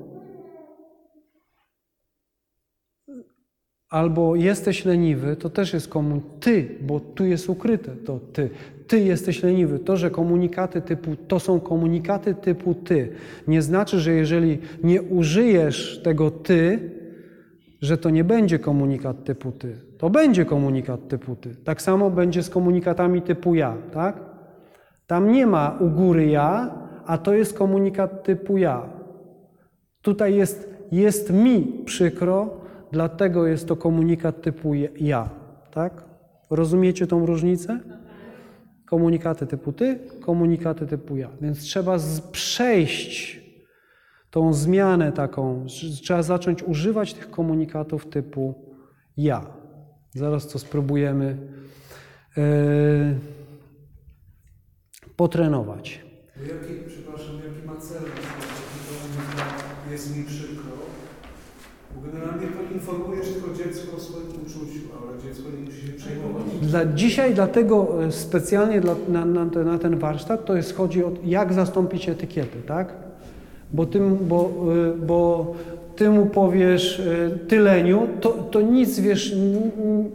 albo jesteś leniwy, to też jest komun... Ty, bo tu jest ukryte to ty. Ty jesteś leniwy. To, że komunikaty typu to są komunikaty typu ty, nie znaczy, że jeżeli nie użyjesz tego ty, że to nie będzie komunikat typu ty. To będzie komunikat typu ty. Tak samo będzie z komunikatami typu ja, tak? Tam nie ma u góry ja, a to jest komunikat typu ja. Tutaj jest, jest mi przykro, dlatego jest to komunikat typu ja. Tak? Rozumiecie tą różnicę? Komunikaty typu ty, komunikaty typu ja. Więc trzeba przejść tą zmianę taką, trzeba zacząć używać tych komunikatów typu ja. Zaraz to spróbujemy yy, potrenować. Jaki, przepraszam, jaki ma cel? Jest mi przykro. Bo generalnie to informuje tylko dziecko o swoim uczuciu, ale dziecko nie musi się przejmować. Dla, dzisiaj dlatego e, specjalnie dla, na, na, ten, na ten warsztat to jest chodzi o jak zastąpić etykiety, tak? Bo, tym, bo, e, bo ty mu powiesz e, tyleniu, to, to nic, wiesz,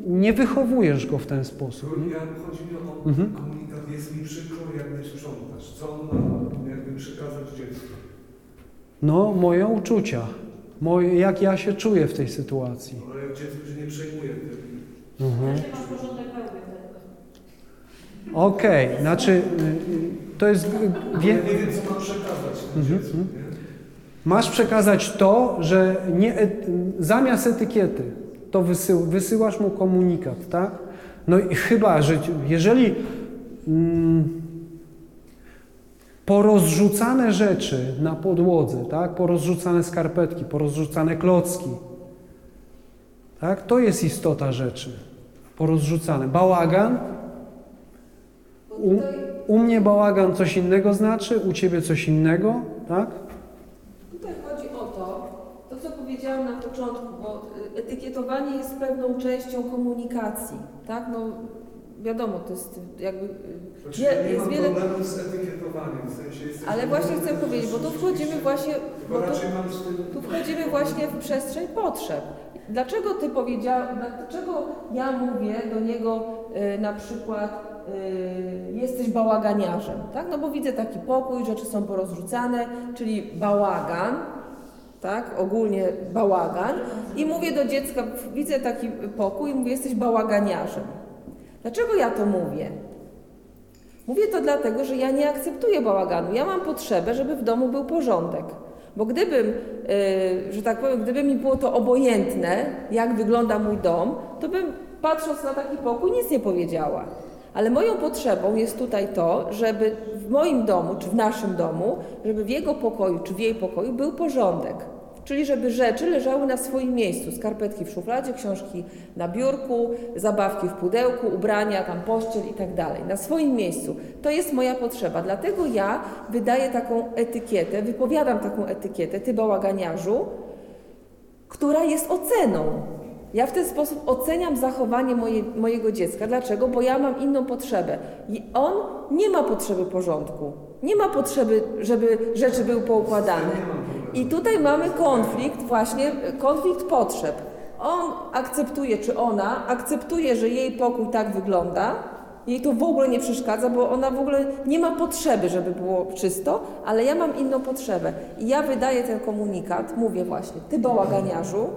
nie wychowujesz go w ten sposób. Ja chodzi mi o Mhm. No, moje uczucia. Moje, jak ja się czuję w tej sytuacji. Ale jak dziecko się nie przejmuje tym, Mhm. Okej, znaczy y, y, to jest... y, Wie, nie wiem, co mam przekazać Mhm, dziecku? Masz przekazać to, że nie, e- zamiast etykiety to wysył, wysyłasz mu komunikat, tak? No i chyba, że jeżeli mm, porozrzucane rzeczy na podłodze, tak? Porozrzucane skarpetki, porozrzucane klocki, tak? To jest istota rzeczy. Porozrzucane. Bałagan. U, u mnie bałagan coś innego znaczy, u ciebie coś innego, tak? Tutaj chodzi o to, to co powiedziałam na początku, bo y, etykietowanie jest pewną częścią komunikacji, tak? No wiadomo, to jest jakby... Znaczy, wie- ja nie jest wiele... problemu z etykietowaniem, w sensie. Ale właśnie chcę powiedzieć, bo tu wchodzimy właśnie... Bo tu, tu wchodzimy właśnie w przestrzeń potrzeb. Dlaczego ty powiedziałeś, dlaczego ja mówię do niego y, na przykład y, jesteś bałaganiarzem, tak? No bo widzę taki pokój, rzeczy są porozrzucane, czyli bałagan, tak? Ogólnie bałagan i mówię do dziecka, widzę taki pokój mówię, jesteś bałaganiarzem. Dlaczego ja to mówię? Mówię to dlatego, że ja nie akceptuję bałaganu. Ja mam potrzebę, żeby w domu był porządek. Bo gdybym, yy, że tak powiem, gdyby mi było to obojętne, jak wygląda mój dom, to bym patrząc na taki pokój nic nie powiedziała. Ale moją potrzebą jest tutaj to, żeby w moim domu, czy w naszym domu, żeby w jego pokoju, czy w jej pokoju był porządek. Czyli żeby rzeczy leżały na swoim miejscu. Skarpetki w szufladzie, książki na biurku, zabawki w pudełku, ubrania, tam pościel i tak dalej. Na swoim miejscu. To jest moja potrzeba. Dlatego ja wydaję taką etykietę, wypowiadam taką etykietę, ty bałaganiarzu, która jest oceną. Ja w ten sposób oceniam zachowanie moje, mojego dziecka. Dlaczego? Bo ja mam inną potrzebę. I on nie ma potrzeby porządku. Nie ma potrzeby, żeby rzeczy były poukładane. I tutaj mamy konflikt, właśnie konflikt potrzeb. On akceptuje, czy ona akceptuje, że jej pokój tak wygląda, jej to w ogóle nie przeszkadza, bo ona w ogóle nie ma potrzeby, żeby było czysto, ale ja mam inną potrzebę. I ja wydaję ten komunikat, mówię właśnie, ty bałaganiarzu,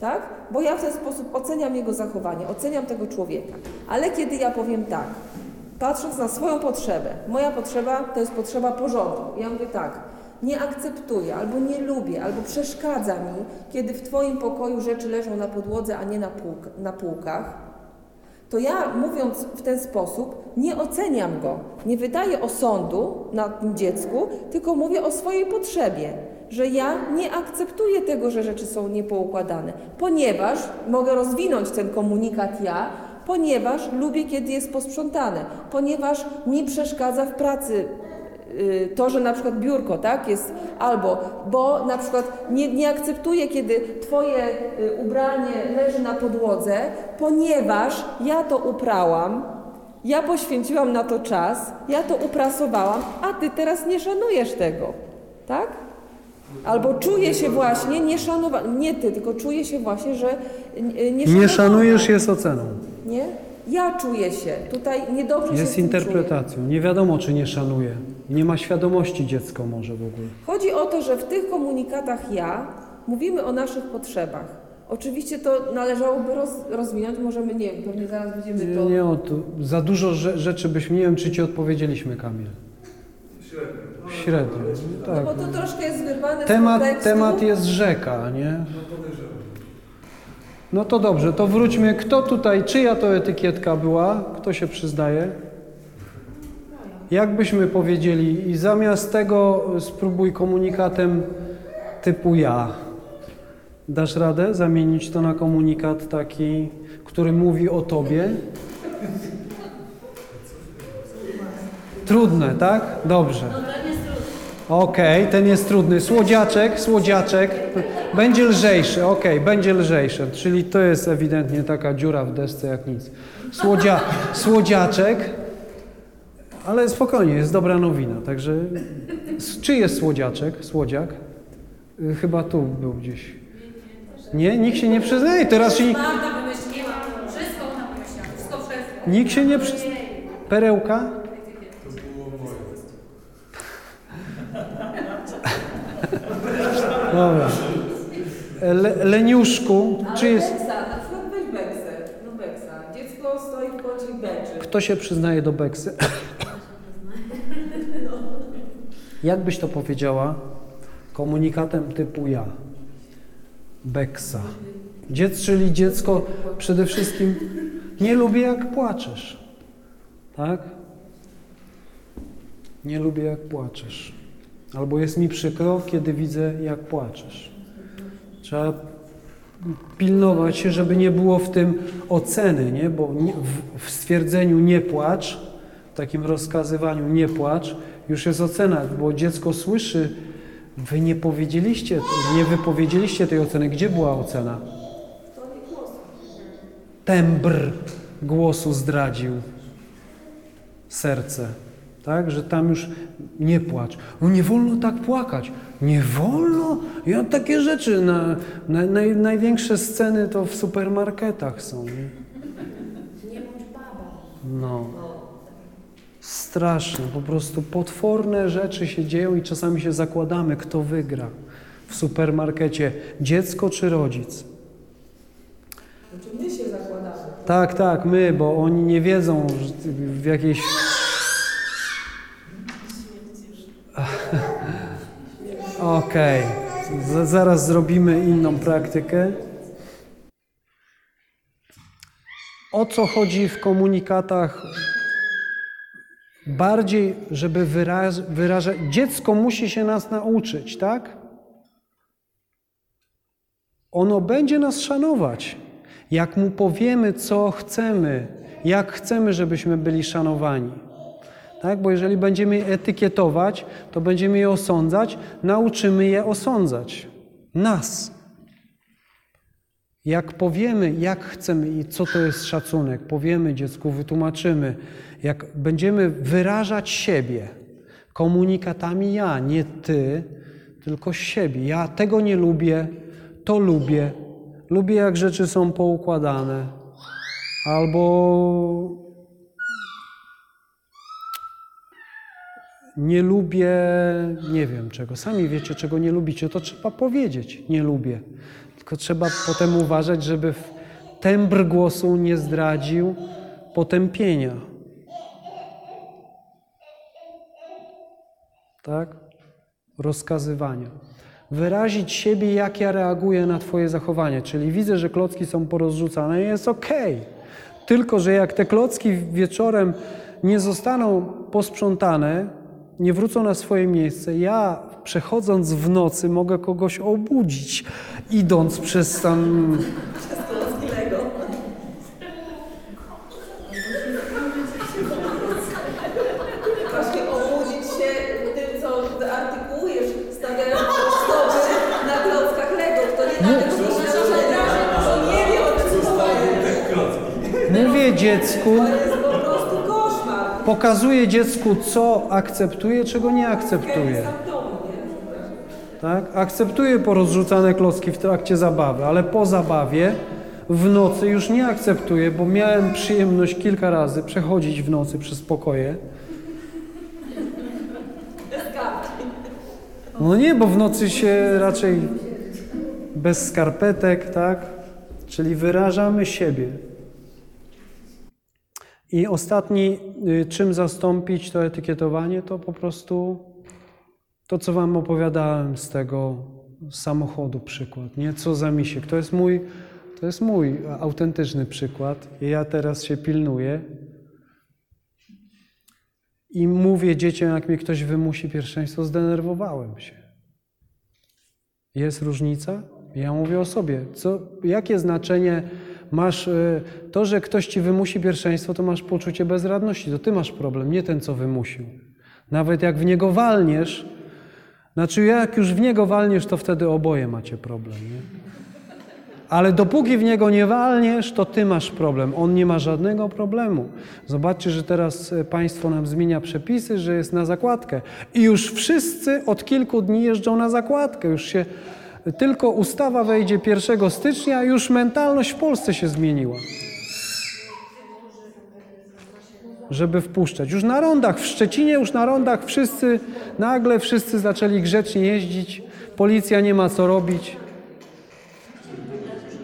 tak? Bo ja w ten sposób oceniam jego zachowanie, oceniam tego człowieka. Ale kiedy ja powiem tak, patrząc na swoją potrzebę, moja potrzeba to jest potrzeba porządku. Ja mówię tak, nie akceptuję, albo nie lubię, albo przeszkadza mi, kiedy w Twoim pokoju rzeczy leżą na podłodze, a nie na, półk- na półkach, to ja mówiąc w ten sposób nie oceniam go, nie wydaję osądu na tym dziecku, tylko mówię o swojej potrzebie, że ja nie akceptuję tego, że rzeczy są niepoukładane, ponieważ mogę rozwinąć ten komunikat ja, ponieważ lubię, kiedy jest posprzątane, ponieważ mi przeszkadza w pracy to, że na przykład biurko, tak, jest albo, bo na przykład nie, nie akceptuję, kiedy Twoje y, ubranie leży na podłodze, ponieważ ja to uprałam, ja poświęciłam na to czas, ja to uprasowałam, a Ty teraz nie szanujesz tego, tak? Albo czuję się właśnie nieszanowana, nie Ty, tylko czuję się właśnie, że y, Nie nieszanowana. szanujesz jest oceną. Nie? Ja czuję się, tutaj niedobrze się z Jest tym czuję. interpretacją. Nie wiadomo, czy nie szanuje. Nie ma świadomości dziecko może w ogóle. Chodzi o to, że w tych komunikatach ja mówimy o naszych potrzebach. Oczywiście to należałoby roz, rozwinąć, możemy, nie wiem, pewnie zaraz będziemy Nie, to... nie o to. Za dużo rze- rzeczy byśmy, nie wiem, czy ci odpowiedzieliśmy, Kamil. Średnio. No, Średnio. No Tak. bo to troszkę jest wyrwane z Temat, kontekstu. temat jest rzeka, nie? no podejrzewam. No to dobrze, to wróćmy. Kto tutaj, czyja to etykietka była? Kto się przyznaje? Jak byśmy powiedzieli, i zamiast tego spróbuj komunikatem typu ja. Dasz radę zamienić to na komunikat taki, który mówi o tobie? Trudne, tak? Dobrze. Okej, ten jest trudny. Słodziaczek, słodziaczek. Będzie lżejszy, okej, będzie lżejszy. Czyli to jest ewidentnie taka dziura w desce jak nic. Słodzia, słodziaczek. Ale spokojnie, jest dobra nowina. Także czy jest słodziaczek, słodziak? Y, Chyba tu był gdzieś. Nie? Nikt się nie przyznaje. Teraz się, nikt się nie przyznaje. Perełka? le, leniuszku, czy jest... Beksa, na przykład weź Beksę. No Beksa. Dziecko stoi w kącie i beczy. Kto się przyznaje do Beksy? Jak byś to powiedziała komunikatem typu ja? Beksa. Dziec, czyli dziecko przede wszystkim nie lubię jak płaczesz. Tak? Nie lubię jak płaczesz. Albo jest mi przykro, kiedy widzę jak płaczesz. Trzeba pilnować się, żeby nie było w tym oceny, nie? bo w, w stwierdzeniu nie płacz, w takim rozkazywaniu nie płacz, już jest ocena, bo dziecko słyszy, wy nie powiedzieliście, nie wypowiedzieliście tej oceny. Gdzie była ocena? Tembr głosu zdradził serce. Tak, że tam już nie płacz. No nie wolno tak płakać. Nie wolno? Ja takie rzeczy, na, na, naj, największe sceny to w supermarketach są. Nie? No. Straszne, po prostu potworne rzeczy się dzieją i czasami się zakładamy, kto wygra w supermarkecie, dziecko czy rodzic. Znaczy my się zakładamy. Tak, tak, my, bo oni nie wiedzą w jakiejś. Okej, Z- zaraz zrobimy inną praktykę. O co chodzi w komunikatach? Bardziej, żeby wyraz, wyrażać. Dziecko musi się nas nauczyć, tak? Ono będzie nas szanować. Jak mu powiemy, co chcemy, jak chcemy, żebyśmy byli szanowani. Tak? Bo jeżeli będziemy je etykietować, to będziemy je osądzać, nauczymy je osądzać. Nas. Jak powiemy, jak chcemy i co to jest szacunek, powiemy dziecku, wytłumaczymy, jak będziemy wyrażać siebie komunikatami ja, nie ty, tylko siebie. Ja tego nie lubię, to lubię. Lubię, jak rzeczy są poukładane. Albo nie lubię, nie wiem czego. Sami wiecie, czego nie lubicie, to trzeba powiedzieć. Nie lubię. Tylko trzeba potem uważać, żeby tembr głosu nie zdradził potępienia. Tak? Rozkazywania. Wyrazić siebie, jak ja reaguję na Twoje zachowanie. Czyli widzę, że klocki są porozrzucane i jest okej. Tylko, że jak te klocki wieczorem nie zostaną posprzątane, nie wrócą na swoje miejsce, ja przechodząc w nocy mogę kogoś obudzić, idąc przez tam dziecku, po pokazuję dziecku, co akceptuje, czego nie akceptuje. Tak? Akceptuję porozrzucane klocki w trakcie zabawy, ale po zabawie w nocy już nie akceptuję, bo miałem przyjemność kilka razy przechodzić w nocy przez pokoje. No nie, bo w nocy się raczej bez skarpetek, tak? Czyli wyrażamy siebie. I ostatni, y, czym zastąpić to etykietowanie, to po prostu to, co wam opowiadałem z tego samochodu przykład, nie? Co za misiek. To jest mój, to jest mój autentyczny przykład. I ja teraz się pilnuję i mówię dzieciom, jak mnie ktoś wymusi pierwszeństwo, zdenerwowałem się. Jest różnica? Ja mówię o sobie. Co, jakie znaczenie masz y, to, że ktoś ci wymusi pierwszeństwo, to masz poczucie bezradności. To ty masz problem, nie ten, co wymusił. Nawet jak w niego walniesz, znaczy jak już w niego walniesz, to wtedy oboje macie problem. Nie? Ale dopóki w niego nie walniesz, to ty masz problem. On nie ma żadnego problemu. Zobaczcie, że teraz e, państwo nam zmienia przepisy, że jest na zakładkę. I już wszyscy od kilku dni jeżdżą na zakładkę. Już się tylko ustawa wejdzie 1 stycznia, już mentalność w Polsce się zmieniła. Żeby wpuszczać. Już na rondach, w Szczecinie już na rondach wszyscy, nagle wszyscy zaczęli grzecznie jeździć. Policja nie ma co robić.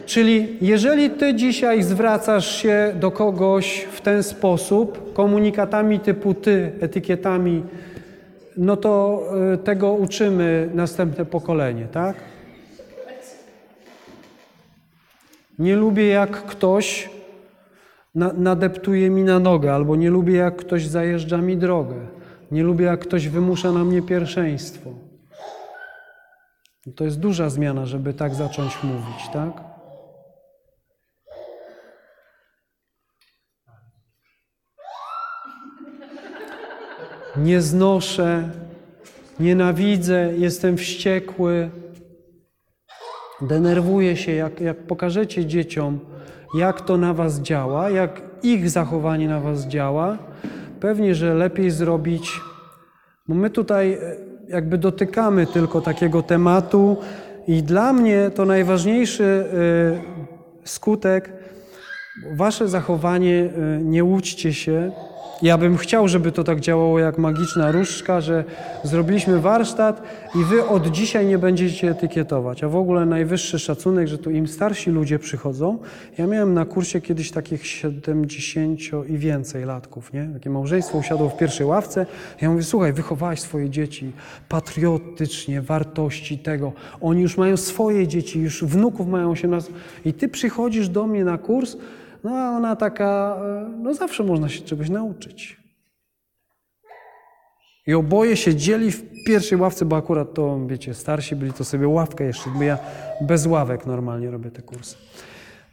Czyli jeżeli ty dzisiaj zwracasz się do kogoś w ten sposób, komunikatami typu ty, etykietami, no to y, tego uczymy następne pokolenie, tak? Nie lubię jak ktoś na, nadeptuje mi na nogę, albo nie lubię jak ktoś zajeżdża mi drogę. Nie lubię jak ktoś wymusza na mnie pierwszeństwo. To jest duża zmiana, żeby tak zacząć mówić, tak? Nie znoszę, nienawidzę, jestem wściekły, denerwuję się. Jak, jak pokażecie dzieciom, jak to na Was działa, jak ich zachowanie na Was działa, pewnie, że lepiej zrobić, bo my tutaj e, jakby dotykamy tylko takiego tematu i dla mnie to najważniejszy e, skutek, Wasze zachowanie, e, nie łudźcie się. Ja bym chciał, żeby to tak działało jak magiczna różdżka, że zrobiliśmy warsztat i wy od dzisiaj nie będziecie etykietować. A w ogóle najwyższy szacunek, że tu im starsi ludzie przychodzą. Ja miałem na kursie kiedyś takich 70 i więcej latków, nie? Takie małżeństwo usiadło w pierwszej ławce. Ja mówię, słuchaj, wychowałeś swoje dzieci patriotycznie, wartości tego. Oni już mają swoje dzieci, już wnuków mają 18. I ty przychodzisz do mnie na kurs, no a ona taka, e, no zawsze można się czegoś nauczyć. I oboje siedzieli w pierwszej ławce, bo akurat to, wiecie, starsi byli, to sobie ławkę jeszcze, bo ja bez ławek normalnie robię te kursy.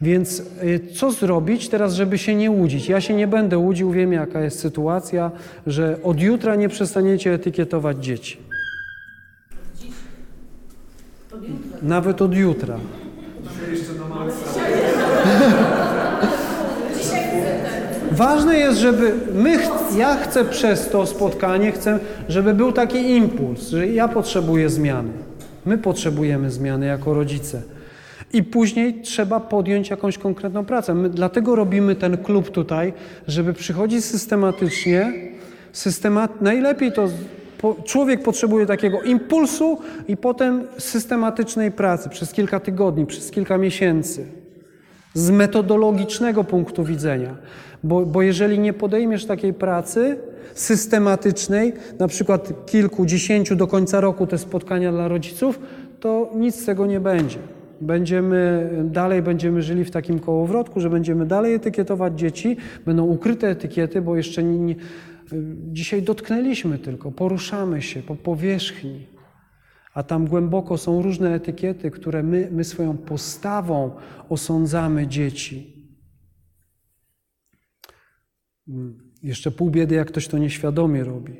Więc y, co zrobić teraz, żeby się nie łudzić? Ja się nie będę łudził, wiem jaka jest sytuacja, że od jutra nie przestaniecie etykietować dzieci. Nawet od jutra. Ważne jest, żeby my, ja chcę przez to spotkanie, chcę, żeby był taki impuls, że ja potrzebuję zmiany. My potrzebujemy zmiany jako rodzice. I później trzeba podjąć jakąś konkretną pracę. My dlatego robimy ten klub tutaj, żeby przychodzić systematycznie, systemat, najlepiej to po, człowiek potrzebuje takiego impulsu i potem systematycznej pracy przez kilka tygodni, przez kilka miesięcy z metodologicznego punktu widzenia. Bo, bo jeżeli nie podejmiesz takiej pracy systematycznej, na przykład kilku, dziesięciu do końca roku te spotkania dla rodziców, to nic z tego nie będzie. Będziemy, dalej będziemy żyli w takim kołowrotku, że będziemy dalej etykietować dzieci, będą ukryte etykiety, bo jeszcze nie, nie, dzisiaj dotknęliśmy tylko, poruszamy się po powierzchni. A tam głęboko są różne etykiety, które my, my swoją postawą osądzamy dzieci. Mm, Jeszcze pół biedy, jak ktoś to nieświadomie robi.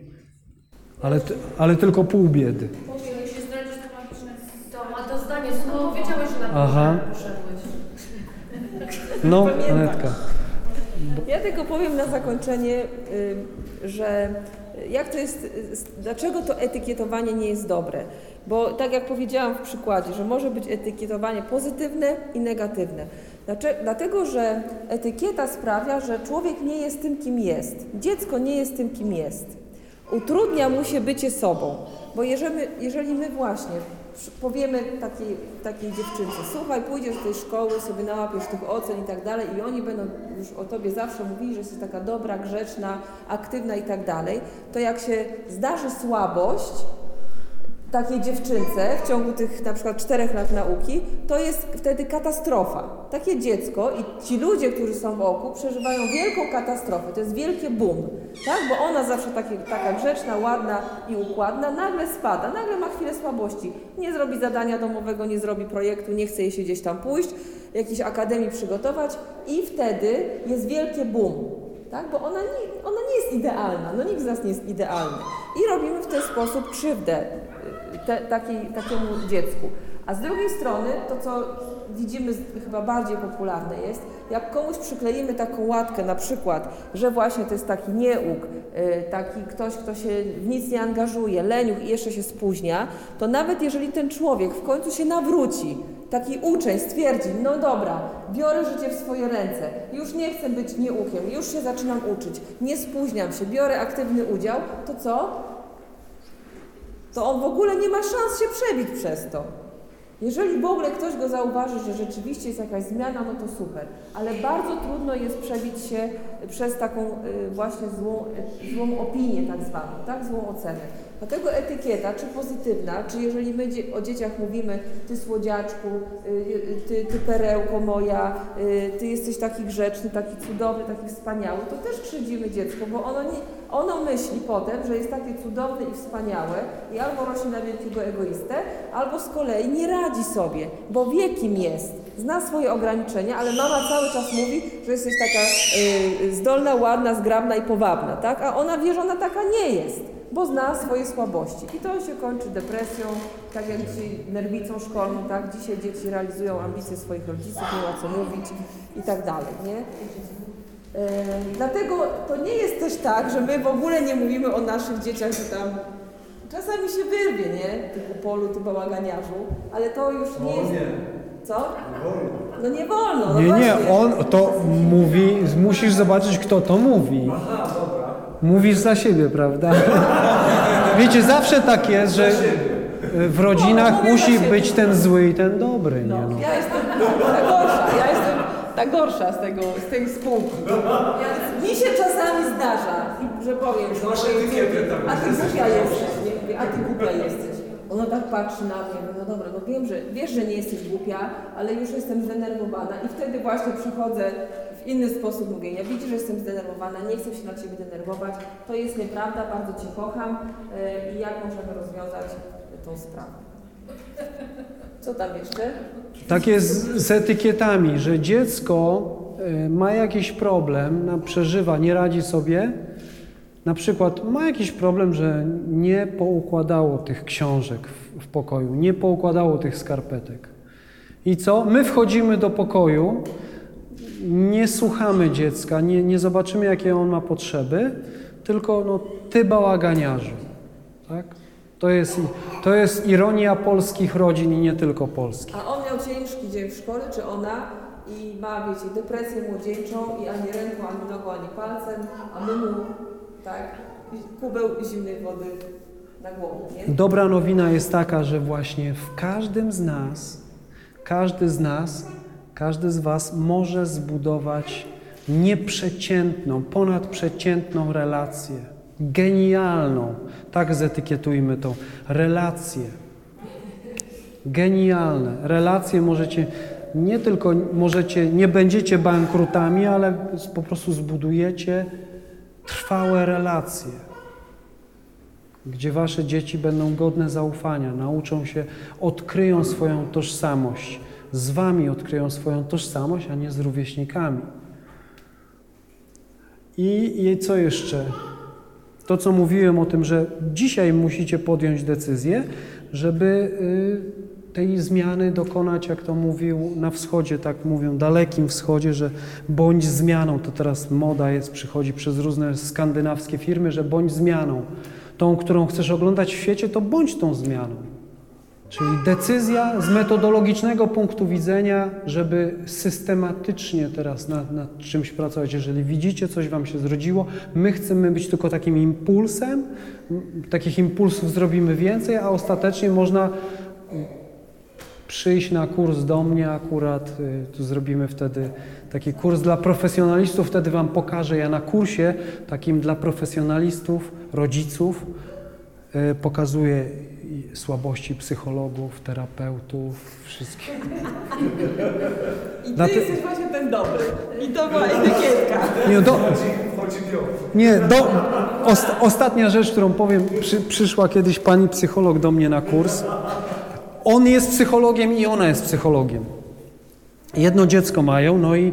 Ale, ale tylko pół biedy. Na Aha. No, [LAUGHS] Anetka. Ja tylko powiem na zakończenie, że jak to jest, dlaczego to etykietowanie nie jest dobre? Bo tak jak powiedziałam w przykładzie, że może być etykietowanie pozytywne i negatywne. Dlatego, że etykieta sprawia, że człowiek nie jest tym, kim jest. Dziecko nie jest tym, kim jest. Utrudnia mu się bycie sobą. Bo jeżeli, jeżeli my właśnie powiemy takiej, takiej dziewczynce, słuchaj, pójdziesz do tej szkoły, sobie nałapiesz tych ocen i tak dalej i oni będą już o tobie zawsze mówili, że jesteś taka dobra, grzeczna, aktywna i tak dalej, to jak się zdarzy słabość, takiej dziewczynce w ciągu tych na przykład czterech lat nauki, to jest wtedy katastrofa. Takie dziecko i ci ludzie, którzy są wokół, przeżywają wielką katastrofę. To jest wielkie boom, tak? Bo ona zawsze takie, taka grzeczna, ładna i układna, nagle spada, nagle ma chwilę słabości. Nie zrobi zadania domowego, nie zrobi projektu, nie chce jej się gdzieś tam pójść, jakiejś akademii przygotować i wtedy jest wielkie boom. Tak? Bo ona nie, ona nie jest idealna, no nikt z nas nie jest idealny. I robimy w ten sposób krzywdę te, takiej, takiemu dziecku. A z drugiej strony, to co widzimy chyba bardziej popularne jest, jak komuś przykleimy taką łatkę, na przykład, że właśnie to jest taki nieuk, y, taki ktoś, kto się w nic nie angażuje, leniuch i jeszcze się spóźnia, to nawet jeżeli ten człowiek w końcu się nawróci, taki uczeń stwierdzi, no dobra, biorę życie w swoje ręce, już nie chcę być nieukiem, już się zaczynam uczyć, nie spóźniam się, biorę aktywny udział, to co? To on w ogóle nie ma szans się przebić przez to. Jeżeli w ogóle ktoś go zauważy, że rzeczywiście jest jakaś zmiana, no to super. Ale bardzo trudno jest przebić się przez taką y, właśnie złą, y, złą opinię tak zwaną, tak? Złą ocenę. Dlatego etykieta, czy pozytywna, czy jeżeli my o dzieciach mówimy, ty słodziaczku, y, y, ty, ty perełko moja, y, ty jesteś taki grzeczny, taki cudowny, taki wspaniały, to też krzywdzimy dziecko, bo ono, nie, ono myśli potem, że jest takie cudowne i wspaniałe i albo rośnie na wielkiego egoistę, albo z kolei nie radzi sobie, bo wie kim jest, zna swoje ograniczenia, ale mama cały czas mówi, że jesteś taka y, zdolna, ładna, zgrabna i powabna, tak? A ona wie, że ona taka nie jest bo zna swoje słabości. I to się kończy depresją, tak jak dzisiaj nerwicą szkolną, tak? Dzisiaj dzieci realizują ambicje swoich rodziców, nie ma co mówić i tak dalej, nie? E, dlatego to nie jest też tak, że my w ogóle nie mówimy o naszych dzieciach, że tam czasami się wyrwie, nie? Typu polu, ty bałaganiarzu, ale to już nie jest... Co? No nie wolno, no Nie, nie, właśnie. on to mówi, musisz zobaczyć, kto to mówi. Mówisz za siebie, prawda? [LAUGHS] Wiecie, zawsze tak jest, że w rodzinach No, musi być ten zły i ten dobry, nie? No, No. ja jestem ta gorsza, ja jestem ta gorsza z tego, z tej spółki. Ja, mi się czasami zdarza, i- że powiem, że a ty głupia jesteś, nie? A ty głupia jesteś. Ona tak patrzy na mnie, no dobra, no wiem, że wiesz, że nie jesteś głupia, ale już jestem zdenerwowana i wtedy właśnie przychodzę w inny sposób mówienia. Widzisz, że jestem zdenerwowana, nie chcę się na ciebie denerwować, to jest nieprawda, bardzo cię kocham yy, i jak możemy rozwiązać tą sprawę. Co tam jeszcze? Tak jest z etykietami, że dziecko y, ma jakiś problem, przeżywa, nie radzi sobie. Na przykład ma jakiś problem, że nie poukładało tych książek w, w pokoju, nie poukładało tych skarpetek. I co? My wchodzimy do pokoju, nie słuchamy dziecka, nie, nie zobaczymy, jakie on ma potrzeby, tylko no, ty bałaganiarzu. Tak? To, jest, to jest ironia polskich rodzin i nie tylko polskich. A on miał ciężki dzień w szkole, czy ona i ma, wiecie, depresję młodzieńczą i ani ręką, ani nogą, ani palcem, a my mu, tak, kubeł zimnej wody na głowę, nie? Dobra nowina jest taka, że właśnie w każdym z nas, każdy z nas, każdy z Was może zbudować nieprzeciętną, ponadprzeciętną relację. Genialną. Tak zetykietujmy tą relację. Genialne. Relacje możecie nie tylko możecie, nie będziecie bankrutami, ale po prostu zbudujecie trwałe relacje gdzie wasze dzieci będą godne zaufania, nauczą się, odkryją swoją tożsamość, z wami odkryją swoją tożsamość, a nie z rówieśnikami. I, I co jeszcze? To, co mówiłem o tym, że dzisiaj musicie podjąć decyzję, żeby y, tej zmiany dokonać, jak to mówił na wschodzie, tak mówią, dalekim wschodzie, że bądź zmianą, to teraz moda jest, przychodzi przez różne skandynawskie firmy, że bądź zmianą. Tą, którą chcesz oglądać w świecie, to bądź tą zmianą. Czyli decyzja z metodologicznego punktu widzenia, żeby systematycznie teraz nad, nad czymś pracować. Jeżeli widzicie, coś Wam się zrodziło, my chcemy być tylko takim impulsem, takich impulsów zrobimy więcej, a ostatecznie można przyjść na kurs do mnie akurat, y, tu zrobimy wtedy taki kurs dla profesjonalistów, wtedy Wam pokażę, ja na kursie takim dla profesjonalistów, rodziców, y, pokazuję słabości psychologów, terapeutów, wszystkich. I ty ty- jesteś właśnie ten dobry. I to była etykietka. Nie, do, nie, do, ost, ostatnia rzecz, którą powiem, przy, przyszła kiedyś pani psycholog do mnie na kurs. On jest psychologiem i ona jest psychologiem. Jedno dziecko mają, no i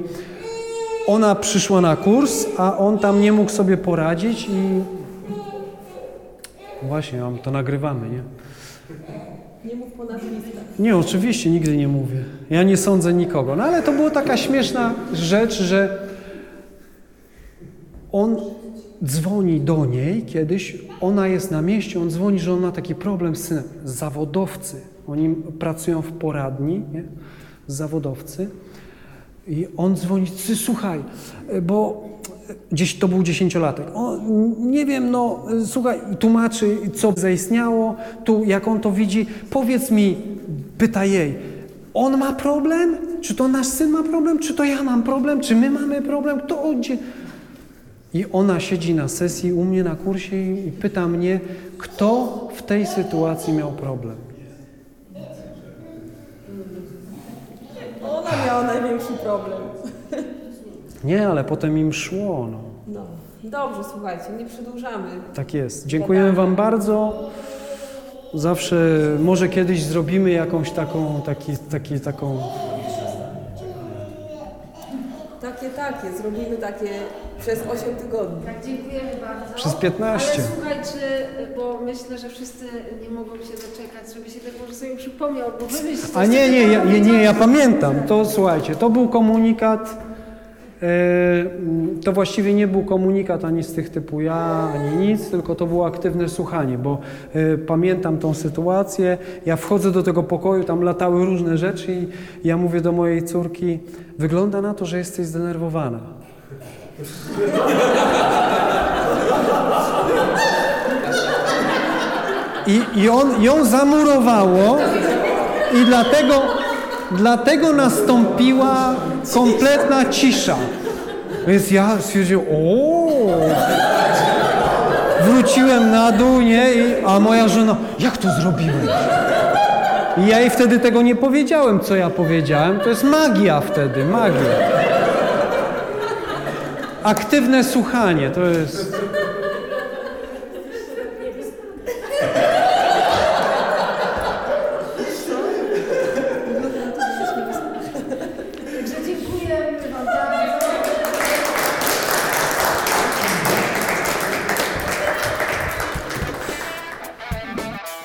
ona przyszła na kurs, a on tam nie mógł sobie poradzić i właśnie, mam to nagrywamy, nie? Nie mów po nazwiskach. Nie, oczywiście nigdy nie mówię. Ja nie sądzę nikogo. No ale to była taka śmieszna rzecz, że on dzwoni do niej kiedyś, ona jest na mieście, on dzwoni, że on ma taki problem z synem. Zawodowcy, oni pracują w poradni, nie? Zawodowcy. I on dzwoni, "Ty, słuchaj, bo gdzieś to był dziesięciolatek. O, nie wiem, no słuchaj, tłumaczy, co zaistniało, tu jak on to widzi. Powiedz mi, pyta jej, on ma problem? Czy to nasz syn ma problem? Czy to ja mam problem? Czy my mamy problem? Kto gdzie? I ona siedzi na sesji u mnie na kursie i pyta mnie, kto w tej sytuacji miał problem. Miała największy problem. [LAUGHS] Nie, ale potem im szło. No. No, dobrze, słuchajcie, nie przedłużamy. Tak jest. Dziękujemy Wam bardzo. Zawsze, może kiedyś zrobimy jakąś taką, taki, taki, taką Takie, takie, zrobimy takie przez 8 tygodni. Tak, dziękujemy bardzo. przez 15. Ale słuchajcie, bo myślę, że wszyscy nie mogą się doczekać, żeby się tak może sobie przypomniał, bo wy myślicie... A nie, nie, ja, nie, nie, ja pamiętam. To słuchajcie, to był komunikat. E, To właściwie nie był komunikat ani z tych typu ja, ani nic, tylko to było aktywne słuchanie, bo e, pamiętam tą sytuację. Ja wchodzę do tego pokoju, tam latały różne rzeczy i ja mówię do mojej córki: Wygląda na to, że jesteś zdenerwowana. I, i on, ją zamurowało i dlatego, dlatego nastąpiła kompletna cisza. Więc ja stwierdziłem, o, wróciłem na dół, nie? I, a moja żona, jak to zrobiłem? I ja jej wtedy tego nie powiedziałem, co ja powiedziałem. To jest magia wtedy, magia. Aktywne słuchanie to jest.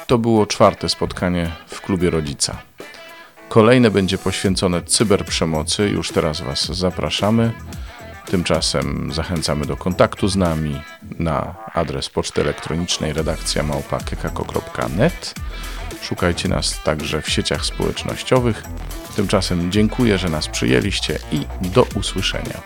To było czwarte spotkanie w klubie rodzica. Kolejne będzie poświęcone cyberprzemocy. Już teraz Was zapraszamy. Tymczasem zachęcamy do kontaktu z nami na adres poczty elektronicznej redakcja małpa.kekako.net. Szukajcie nas także w sieciach społecznościowych. Tymczasem dziękuję, że nas przyjęliście i do usłyszenia.